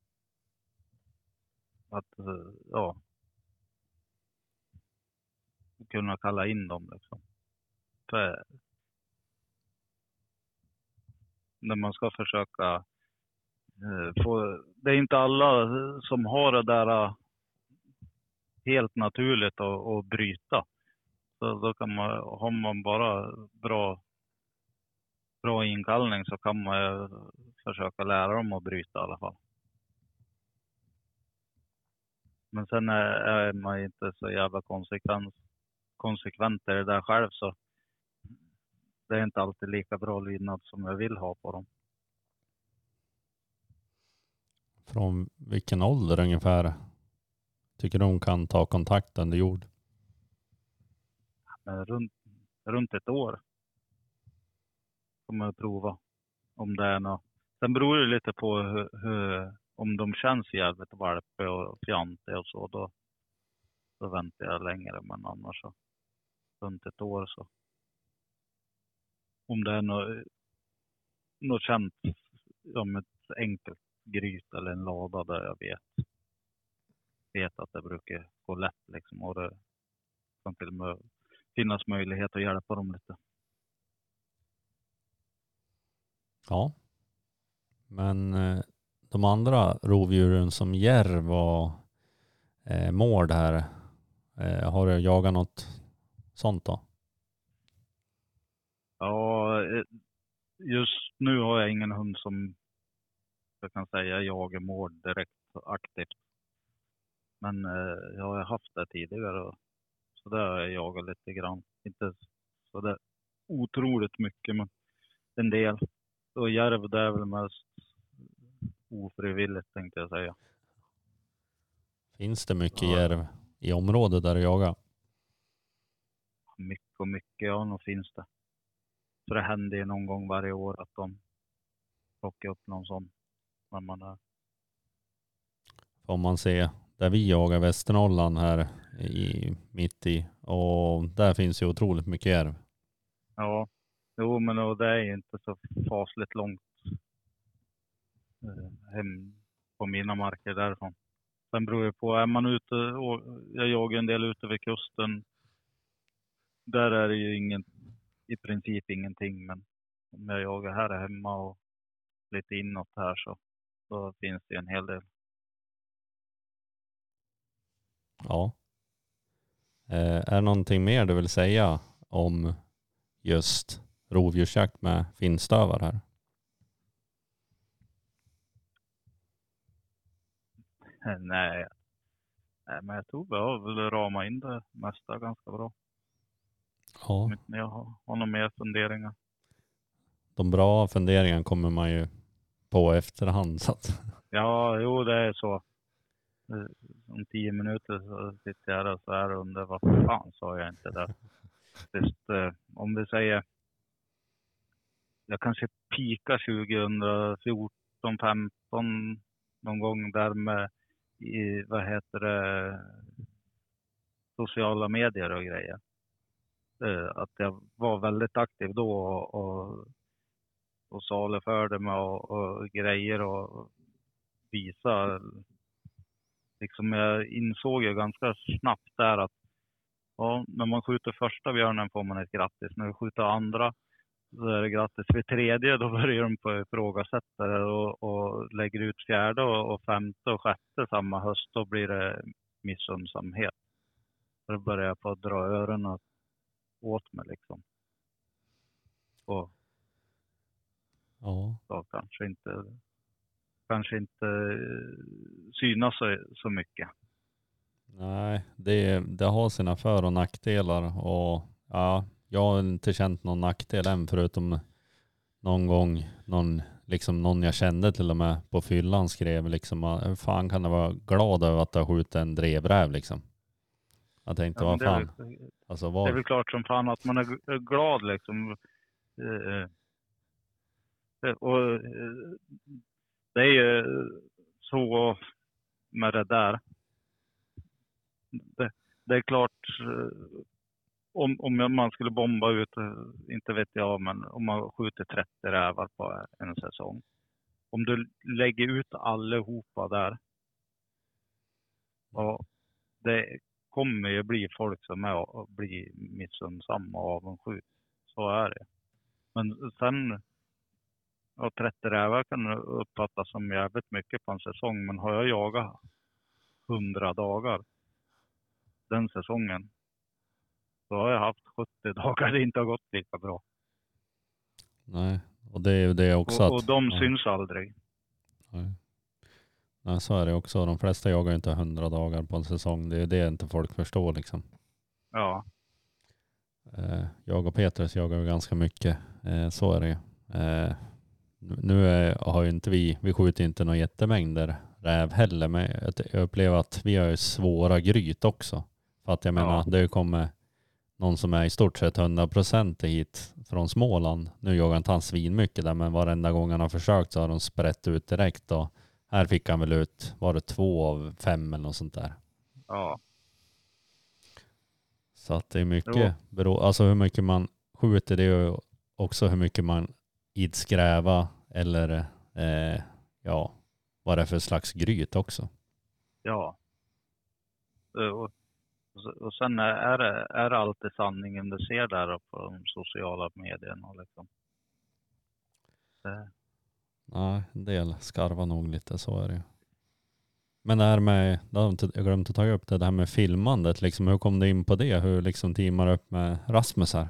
Att, eh, ja. Kunna kalla in dem liksom. För när man ska försöka eh, få, det är inte alla som har det där eh, helt naturligt att, att bryta. Så då kan man, har man bara bra, bra inkallning så kan man ju försöka lära dem att bryta i alla fall. Men sen är, är man inte så jävla konsekvent, konsekvent i det där själv så det är inte alltid lika bra lydnad som jag vill ha på dem. Från vilken ålder ungefär tycker du hon kan ta kontakt under jord? Men runt, runt ett år kommer jag prova om det är något. Sen beror det lite på hur, hur, om de känns jävligt valpiga och fjantiga och så. Då, då väntar jag längre. Men annars så runt ett år så. Om det är något, något känt som ett enkelt gryt eller en lada där jag vet, vet att det brukar gå lätt liksom. Och det kan till och med finnas möjlighet att hjälpa dem lite. Ja. Men eh, de andra rovdjuren som järv och eh, mård här, eh, har du jagat något sånt då? Ja, eh, just nu har jag ingen hund som jag kan säga jagar mål direkt aktivt. Men eh, jag har haft det tidigare. och- Så det har jag jagat lite grann. Inte så det otroligt mycket, men en del. Och järv det är väl mest ofrivilligt tänkte jag säga. Finns det mycket Ja. järv i området där du jagar? Mycket och mycket, ja nog finns det. Så det händer ju någon gång varje år att de plockar upp någon sån när man är Får man se där vi jagar Västernorrland här i, mitt i och där finns ju otroligt mycket järv. Ja, jo men och det är ju inte så fasligt långt eh, hem på mina marker därifrån. Sen beror det på, är man ute, och jag jagar en del ute vid kusten. Där är det ju ingen, i princip ingenting, men om jag jagar här hemma och lite inåt här så då finns det en hel del. Ja. Eh, är det någonting mer du vill säga om just rovdjursjakt med finstövare här? Nej, nej men jag tror vi har väl ramat in det mesta ganska bra. Ja, Om inte ni har, har några mer funderingar. de bra funderingarna kommer man ju på efterhand. Så att, Ja, jo det är så. Om tio minuter så sitter jag där och så här och undrar vad fan sa jag inte där. Just, eh, om vi säger, jag kanske pika 2014, 15 någon gång där med, i, vad heter det, sociala medier och grejer. Eh, Att jag var väldigt aktiv då och, och, och saluförde mig och, och grejer och visa. Liksom jag insåg ju ganska snabbt där att ja, när man skjuter första björnen får man ett grattis. När vi skjuter andra så är det grattis. Vid tredje då börjar de på ifrågasätta det och, och lägger ut fjärde och, och femte och sjätte samma höst. Då blir det missundsamhet. Då börjar jag på att dra öronen åt mig liksom. Och ja, då kanske inte, kanske inte eh, synas så, så mycket. nej, det, det har sina för och nackdelar och ja, jag har inte känt någon nackdel än förutom någon gång någon, liksom någon jag kände till och med på fyllan skrev liksom "Ah, hur fan kan du vara glad över att har skjutit en drevräv liksom. Jag tänkte Ja, vad fan, väl, alltså det är väl klart som fan att man är glad liksom. Eh, eh, Och det är ju så med det där. Det, det är klart, eh, om, om man skulle bomba ut, eh, inte vet jag, men om man skjuter 30 rävar på en säsong. Om du lägger ut allihopa där. Och det kommer ju bli folk som är blir missunnsamma och avundsjuka. Så är det. Men sen, ja, 30 rävar kan uppfattas som jävligt mycket på en säsong. Men har jag jagat 100 dagar den säsongen, då har jag haft 70 dagar det inte har gått lika bra. nej. Och det är ju det också Och, och att, de ja. syns aldrig. Nej. Nej, så är det också. De flesta jagar inte hundra dagar på en säsong. Det är det inte folk förstår liksom. Ja, Eh, jag och Petrus jagar ju ganska mycket. Eh, så är det ju. Nu är, har ju inte vi, vi skjuter inte några jättemängder räv heller, men jag, upplever att vi har ju svåra gryt också. För att jag menar, Ja. det kommer någon som är i stort sett 100% hit från Småland. Nu jagar inte han svinmycket där, men varenda gång han har försökt så har de sprätt ut direkt. Och här fick han väl ut, var det två av fem eller något sånt där. ja, Så att det är mycket, bero, alltså hur mycket man skjuter det är ju också hur mycket man ids gräva eller eh, ja, vad det är för slags gryt också. ja. Eh, Och, och, sen är- det, är det alltid sanningen du ser där på de sociala medierna. Liksom. Det, Nej, en del skarvar nog lite, så är det ju. Men det här med, jag att ta upp det, det här med filmandet, liksom, hur kom du in på det? Hur liksom teamar upp med Rasmus här?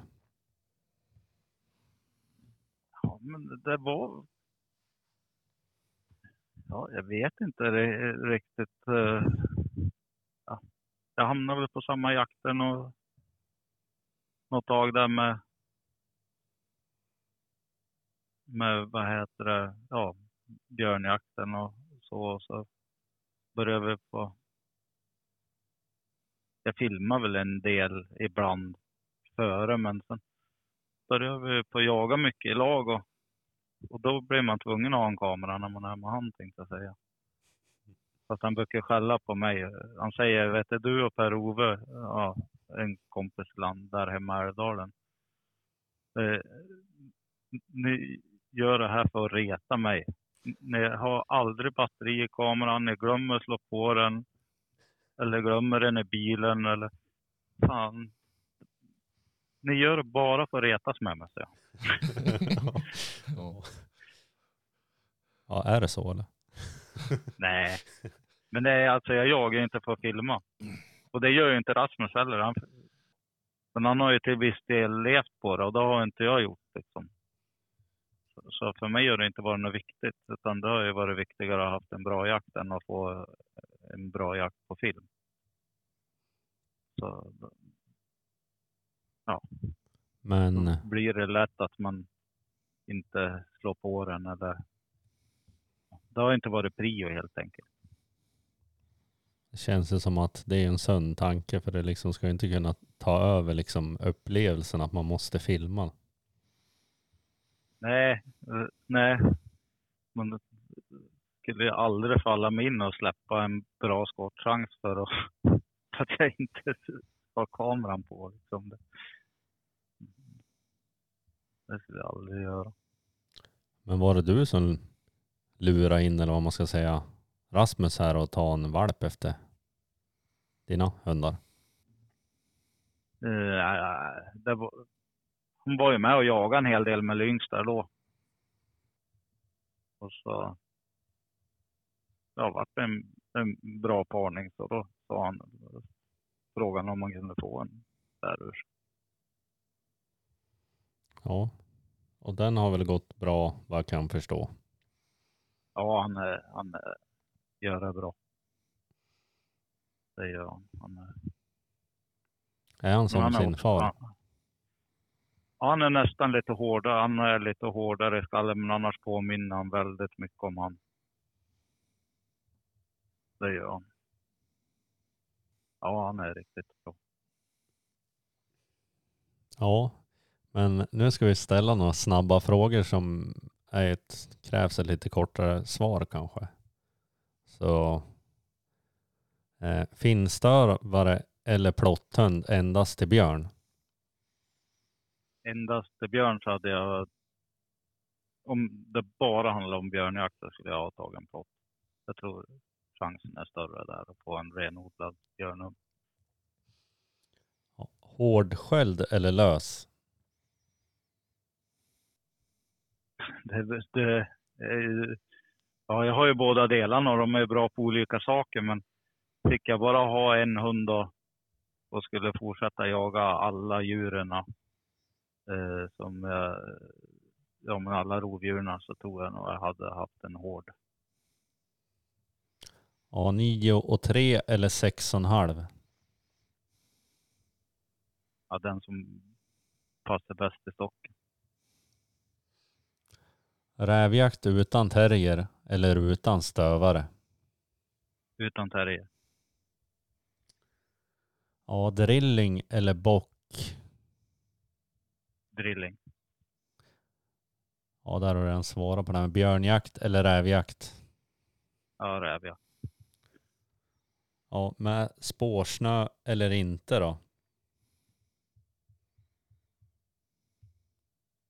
Ja, men det var... Ja, jag vet inte det riktigt. Eh, ja, jag hamnade väl på samma jakter och något tag där med med vad heter det, ja, björnjakten och så. Så började vi på... Jag filmar väl en del ibland före, men sen började vi på att jaga mycket i lag och, och då blir man tvungen att ha en kamera när man är med han tänkte jag säga. Fast han brukar skälla på mig. Han säger, vet du, du och Per-Ove, ja, en kompis land där hemma i Älvdalen. Eh, ni gör det här för att reta mig. Ni har aldrig batteri i kameran, ni glömmer att slå på den. Eller glömmer den i bilen eller fan. Ni gör det bara för att retas med mig, så. Ja. Ja, är det så eller? Nej, men det är alltså jag jagar inte för att filma. Och det gör ju inte Rasmus heller. Han, men han har ju till viss del levt på det och det har inte jag gjort. Liksom. Så, för mig har det inte varit något viktigt. Utan det har ju varit viktigare att ha haft en bra jakt än att få en bra jakt på film. Så, ja. Men då blir det lätt att man inte slår på den eller det har inte varit prio helt enkelt. det känns det som att det är en sund tanke för det liksom ska inte kunna ta över liksom upplevelsen att man måste filma. Nej, eh, nej. Man skulle aldrig falla mig in och släppa en bra skottchans för att, för att jag inte har kameran på. Liksom. Det, det skulle jag aldrig göra. Men var det du som lurade in eller vad man ska säga Rasmus här och ta en valp efter dina hundar? Det var, hon var ju med och jagade en hel del med lynx där då. Och så det en, en bra parning så då sa han frågan om man kunde få en därur. Ja. Och den har väl gått bra vad jag kan förstå. Ja, han, han gör det bra. Det gör han. han är, han som han sin också- far? Han, han är nästan lite hårdare. Han är lite hårdare i skallen, men annars påminner han väldigt mycket om han. Det gör han. Ja, han är riktigt bra. Ja. Men nu ska vi ställa några snabba frågor som är ett, krävs ett lite kortare svar kanske. Så eh, finstövare eller plotthund endast till björn? Endast till björn så hade jag, om det bara handlar om björnjakt så skulle jag ha tagit en plott. Jag tror chansen är större där att få en renodlad björnhund. Hårdsköld eller lös? Det, det, ju- ja, jag har ju båda delarna och de är bra på olika saker men fick jag bara ha en hund då och skulle fortsätta jaga alla djuren eh, som jag, ja men alla rovdjuren så tror jag nog jag hade haft en hård. Ja, nio och tre eller sex och en halv? Ja, den som passar bäst i stocken. Rävjakt utan terrier eller utan stövare? Utan terrier. Ja, drilling eller bock? Drilling. Ja, där har du redan svarat på det här med björnjakt eller rävjakt. Ja, rävjakt. Ja, med spårsnö eller inte då?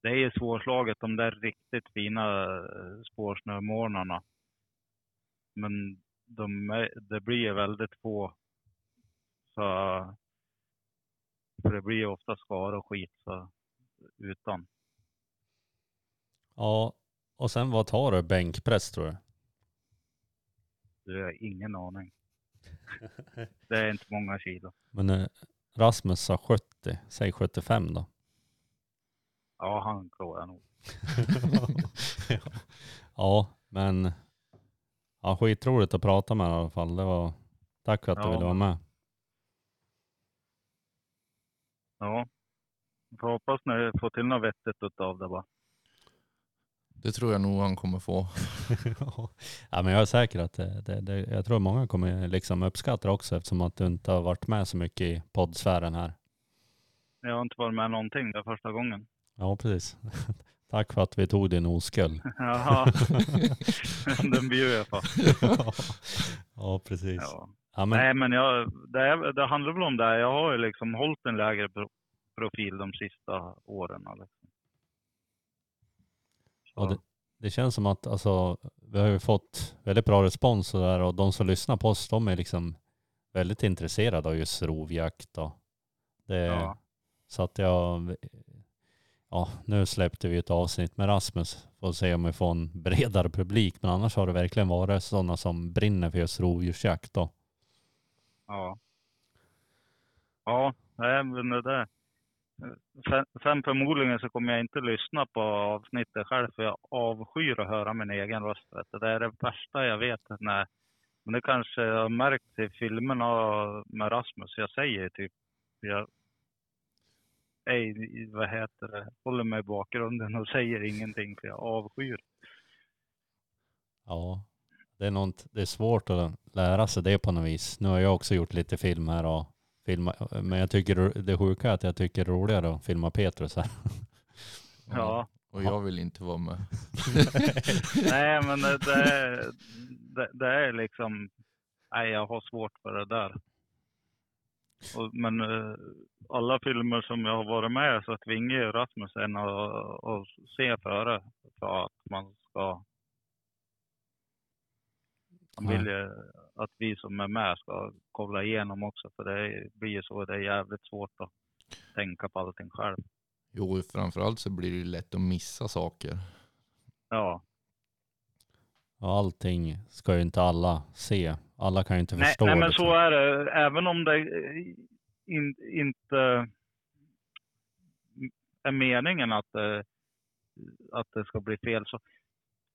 Det är ju svårslaget de där riktigt fina eh, spårsnömorgnarna. Men de är, det blir ju väldigt få. Så, för det blir ju ofta skar och skit så, utan. Ja, och sen vad tar du? Bänkpress tror du? Det har ingen aning. Det är inte många kilo. Men eh, Rasmus sa 70, säg 75 då. Ja, han klarar jag nog. ja, men ja, skitroligt att prata med i alla fall. Det var, tack för att du Ja, ville vara med. Ja. Får hoppas ni får till något vettigt utav det bara. Det tror jag nog han kommer få. ja, men jag är säker att det, det, det, jag tror många kommer liksom uppskatta det också eftersom att du inte har varit med så mycket i poddsfären här. Jag har inte varit med någonting, det är första gången. Ja, precis. Tack för att vi tog din oskuld. Jaha, den bjuder jag på. ja, precis. Ja. Ja, men, Nej, men jag, det, är, det handlar väl om det. Jag har ju liksom hållit en lägre pro- profil de sista åren. Liksom. Och det, det känns som att alltså, vi har ju fått väldigt bra respons och, där, och de som lyssnar på oss de är liksom väldigt intresserade av just rovjakt. Och det, ja. Så att jag, ja nu släppte vi ett avsnitt med Rasmus. Får se om vi får en bredare publik. Men annars har det verkligen varit sådana som brinner för just rovdjursjakt då. Ja. Ja, nej, men det där. Sen, sen förmodligen så kommer jag inte lyssna på avsnittet själv för jag avskyr att höra min egen röst. Det är det värsta jag vet. När, men det kanske jag har märkt i filmerna med Rasmus. Jag säger typ, jag, ej, vad heter det, håller mig i bakgrunden och säger ingenting för jag avskyr. Ja, det är, något, det är svårt att lära sig det på något vis. Nu har jag också gjort lite filmer och filma, men jag tycker det sjuka är att jag tycker det är roligare att filma Petrus här. Ja. Och jag vill inte vara med. Nej, men det, det, det är liksom, nej jag har svårt för det där. Och, men eh, alla filmer som jag har varit med så tvingar Rasmus en att, att se före för att man ska han vill ju att vi som är med ska kolla igenom också för det blir ju så, det är jävligt svårt att tänka på allting själv. Jo, framförallt så blir det ju lätt att missa saker. Ja, allting ska ju inte alla se. Alla kan ju inte Nej, förstå nej men det. så är det. Även om det eh, in, inte är meningen att det, att det ska bli fel så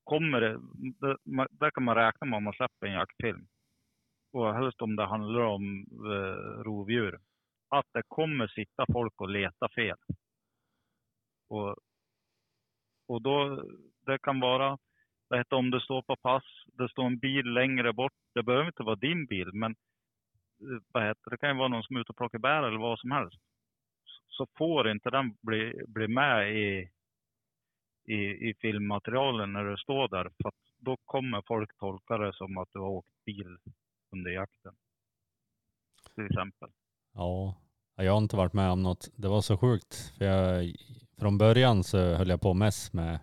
kommer det, där kan man räkna med om man släpper en jaktfilm. Och helst om det handlar om eh, rovdjur. Att det kommer sitta folk och leta fel. Och, och då, det kan vara, vad heter, om du står på pass, det står en bil längre bort. Det behöver inte vara din bil, men eh, vad heter, det kan ju vara någon som är ute och plockar bär eller vad som helst. Så får inte den bli, bli med i, i, i filmmaterialen när du står där. För att då kommer folk tolka det som att du har åkt bil under jakten. Till exempel. Ja, jag har inte varit med om något. Det var så sjukt. För jag, från början så höll jag på mest med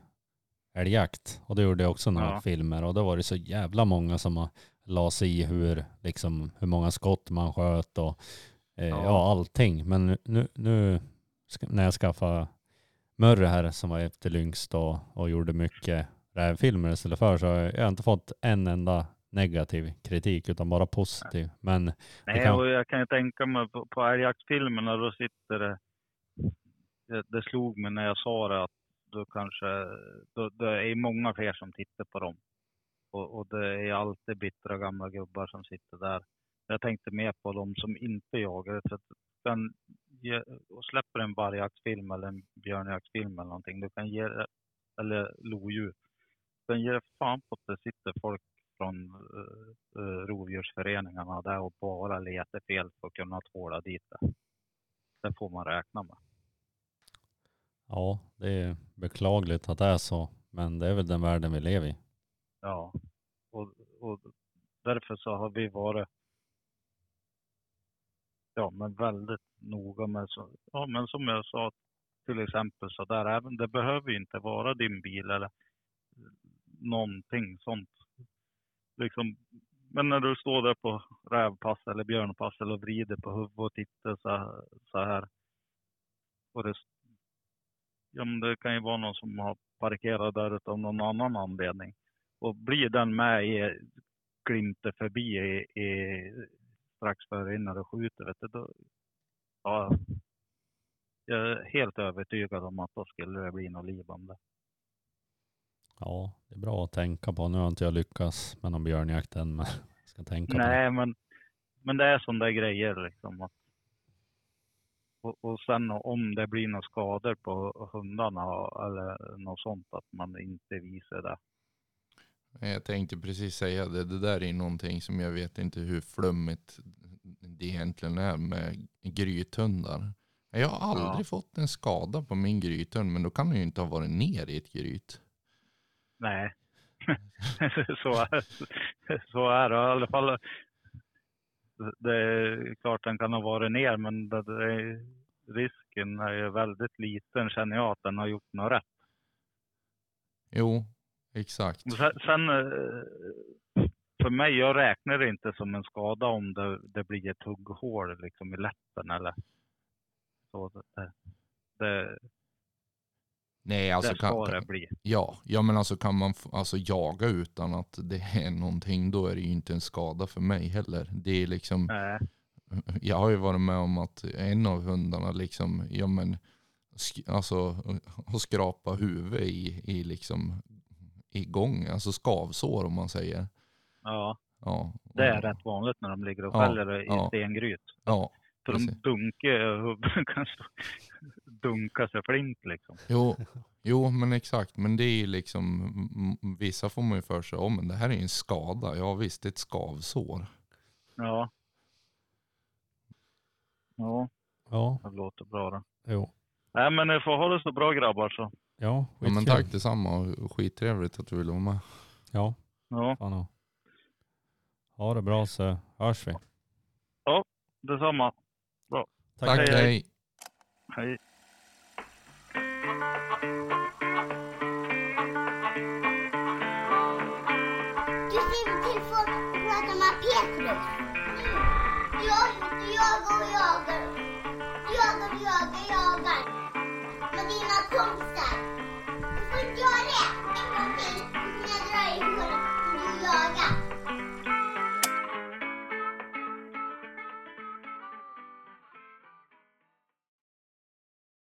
älgjakt. Och det gjorde jag också några Ja. filmer. Och då var det så jävla många som la sig i hur, liksom, hur många skott man sköt och eh, ja. Ja. allting. Men nu- nu, när jag skaffade Murray här som var efterlyngst och, och gjorde mycket rävfilmer istället för så har jag, jag har inte fått en enda negativ kritik utan bara positiv. Men Nej, kan- och jag kan ju tänka mig på, på älgjaktsfilmerna, då sitter det, det... Det slog mig när jag sa det att då kanske... Då, det är många fler som tittar på dem. Och, och det är alltid bittra gamla gubbar som sitter där. Jag tänkte mer på de som inte jagar. För att den, ge, och släpper en vargjaktsfilm eller en björnjaktsfilm eller någonting, du kan ge, eller lodjur. den ger fan på att det sitter folk från uh, uh, rovdjursföreningarna där och bara letar fel för att kunna tvåla dit det. Det får man räkna med. Ja, det är beklagligt att det är så. Men det är väl den världen vi lever i. Ja, och, och därför så har vi varit ja, men väldigt noga med så, ja, men som jag sa till exempel så där, även det behöver ju inte vara din bil eller någonting sånt. Liksom, men när du står där på rävpass eller björnpass eller vrider på huvudet och tittar så, så här. Och det, ja, men det kan ju vara någon som har parkerat där av någon annan anledning. Och blir den med i, glimter förbi i, i, strax före innan du skjuter, vet du, då, ja, jag är helt övertygad om att då skulle det bli något liv om det. Ja, det är bra att tänka på. Nu har inte jag lyckats med någon björnjakt än, men jag ska tänka på det. Nej, men, men det är sådana där grejer liksom. Att, och, och sen om det blir några skador på hundarna eller något sånt, att man inte visar det. Jag tänkte precis säga det. Det där är någonting som jag vet inte hur flummigt det egentligen är med grythundar. Jag har aldrig Ja. fått en skada på min grythund, men då kan den ju inte ha varit ner i ett gryt. Nej, så, är, så är det i alla fall. Det är klart den kan ha varit ner, men det, det risken är ju väldigt liten känner jag att den har gjort något rätt. Jo, exakt. Sen, sen eh, för mig, jag räknar det inte som en skada om det, det blir ett hugghål liksom i läppen eller så. Det, det, Nej, alltså det ska kan, det bli. ja, ja, men alltså kan man alltså jaga utan att det är någonting, då är det ju inte en skada för mig heller. Det är liksom, Nej, jag har ju varit med om att en av hundarna liksom, ja men, alltså har skrapat huvudet i, i liksom, igång, alltså skavsår om man säger. ja, Ja, det är och- rätt vanligt när de ligger och Ja, fäller i ja. stengryt. Ja, För de dunkar kan stå dunka sig flint liksom. Jo, jo, men exakt. Men det är ju liksom, vissa får man ju för sig, oh, men det här är ju en skada. Ja visst, det är ett skavsår. Ja. Ja, Ja, det låter bra det. jo. Nej men ni får ha det så bra grabbar så. Ja, Ja, men tack detsamma och skittrevligt att du ville vara med. Ja, Ja, fan ja. Ha det bra så hörs vi. detsamma. Tack, hej, hej. hej. Hej.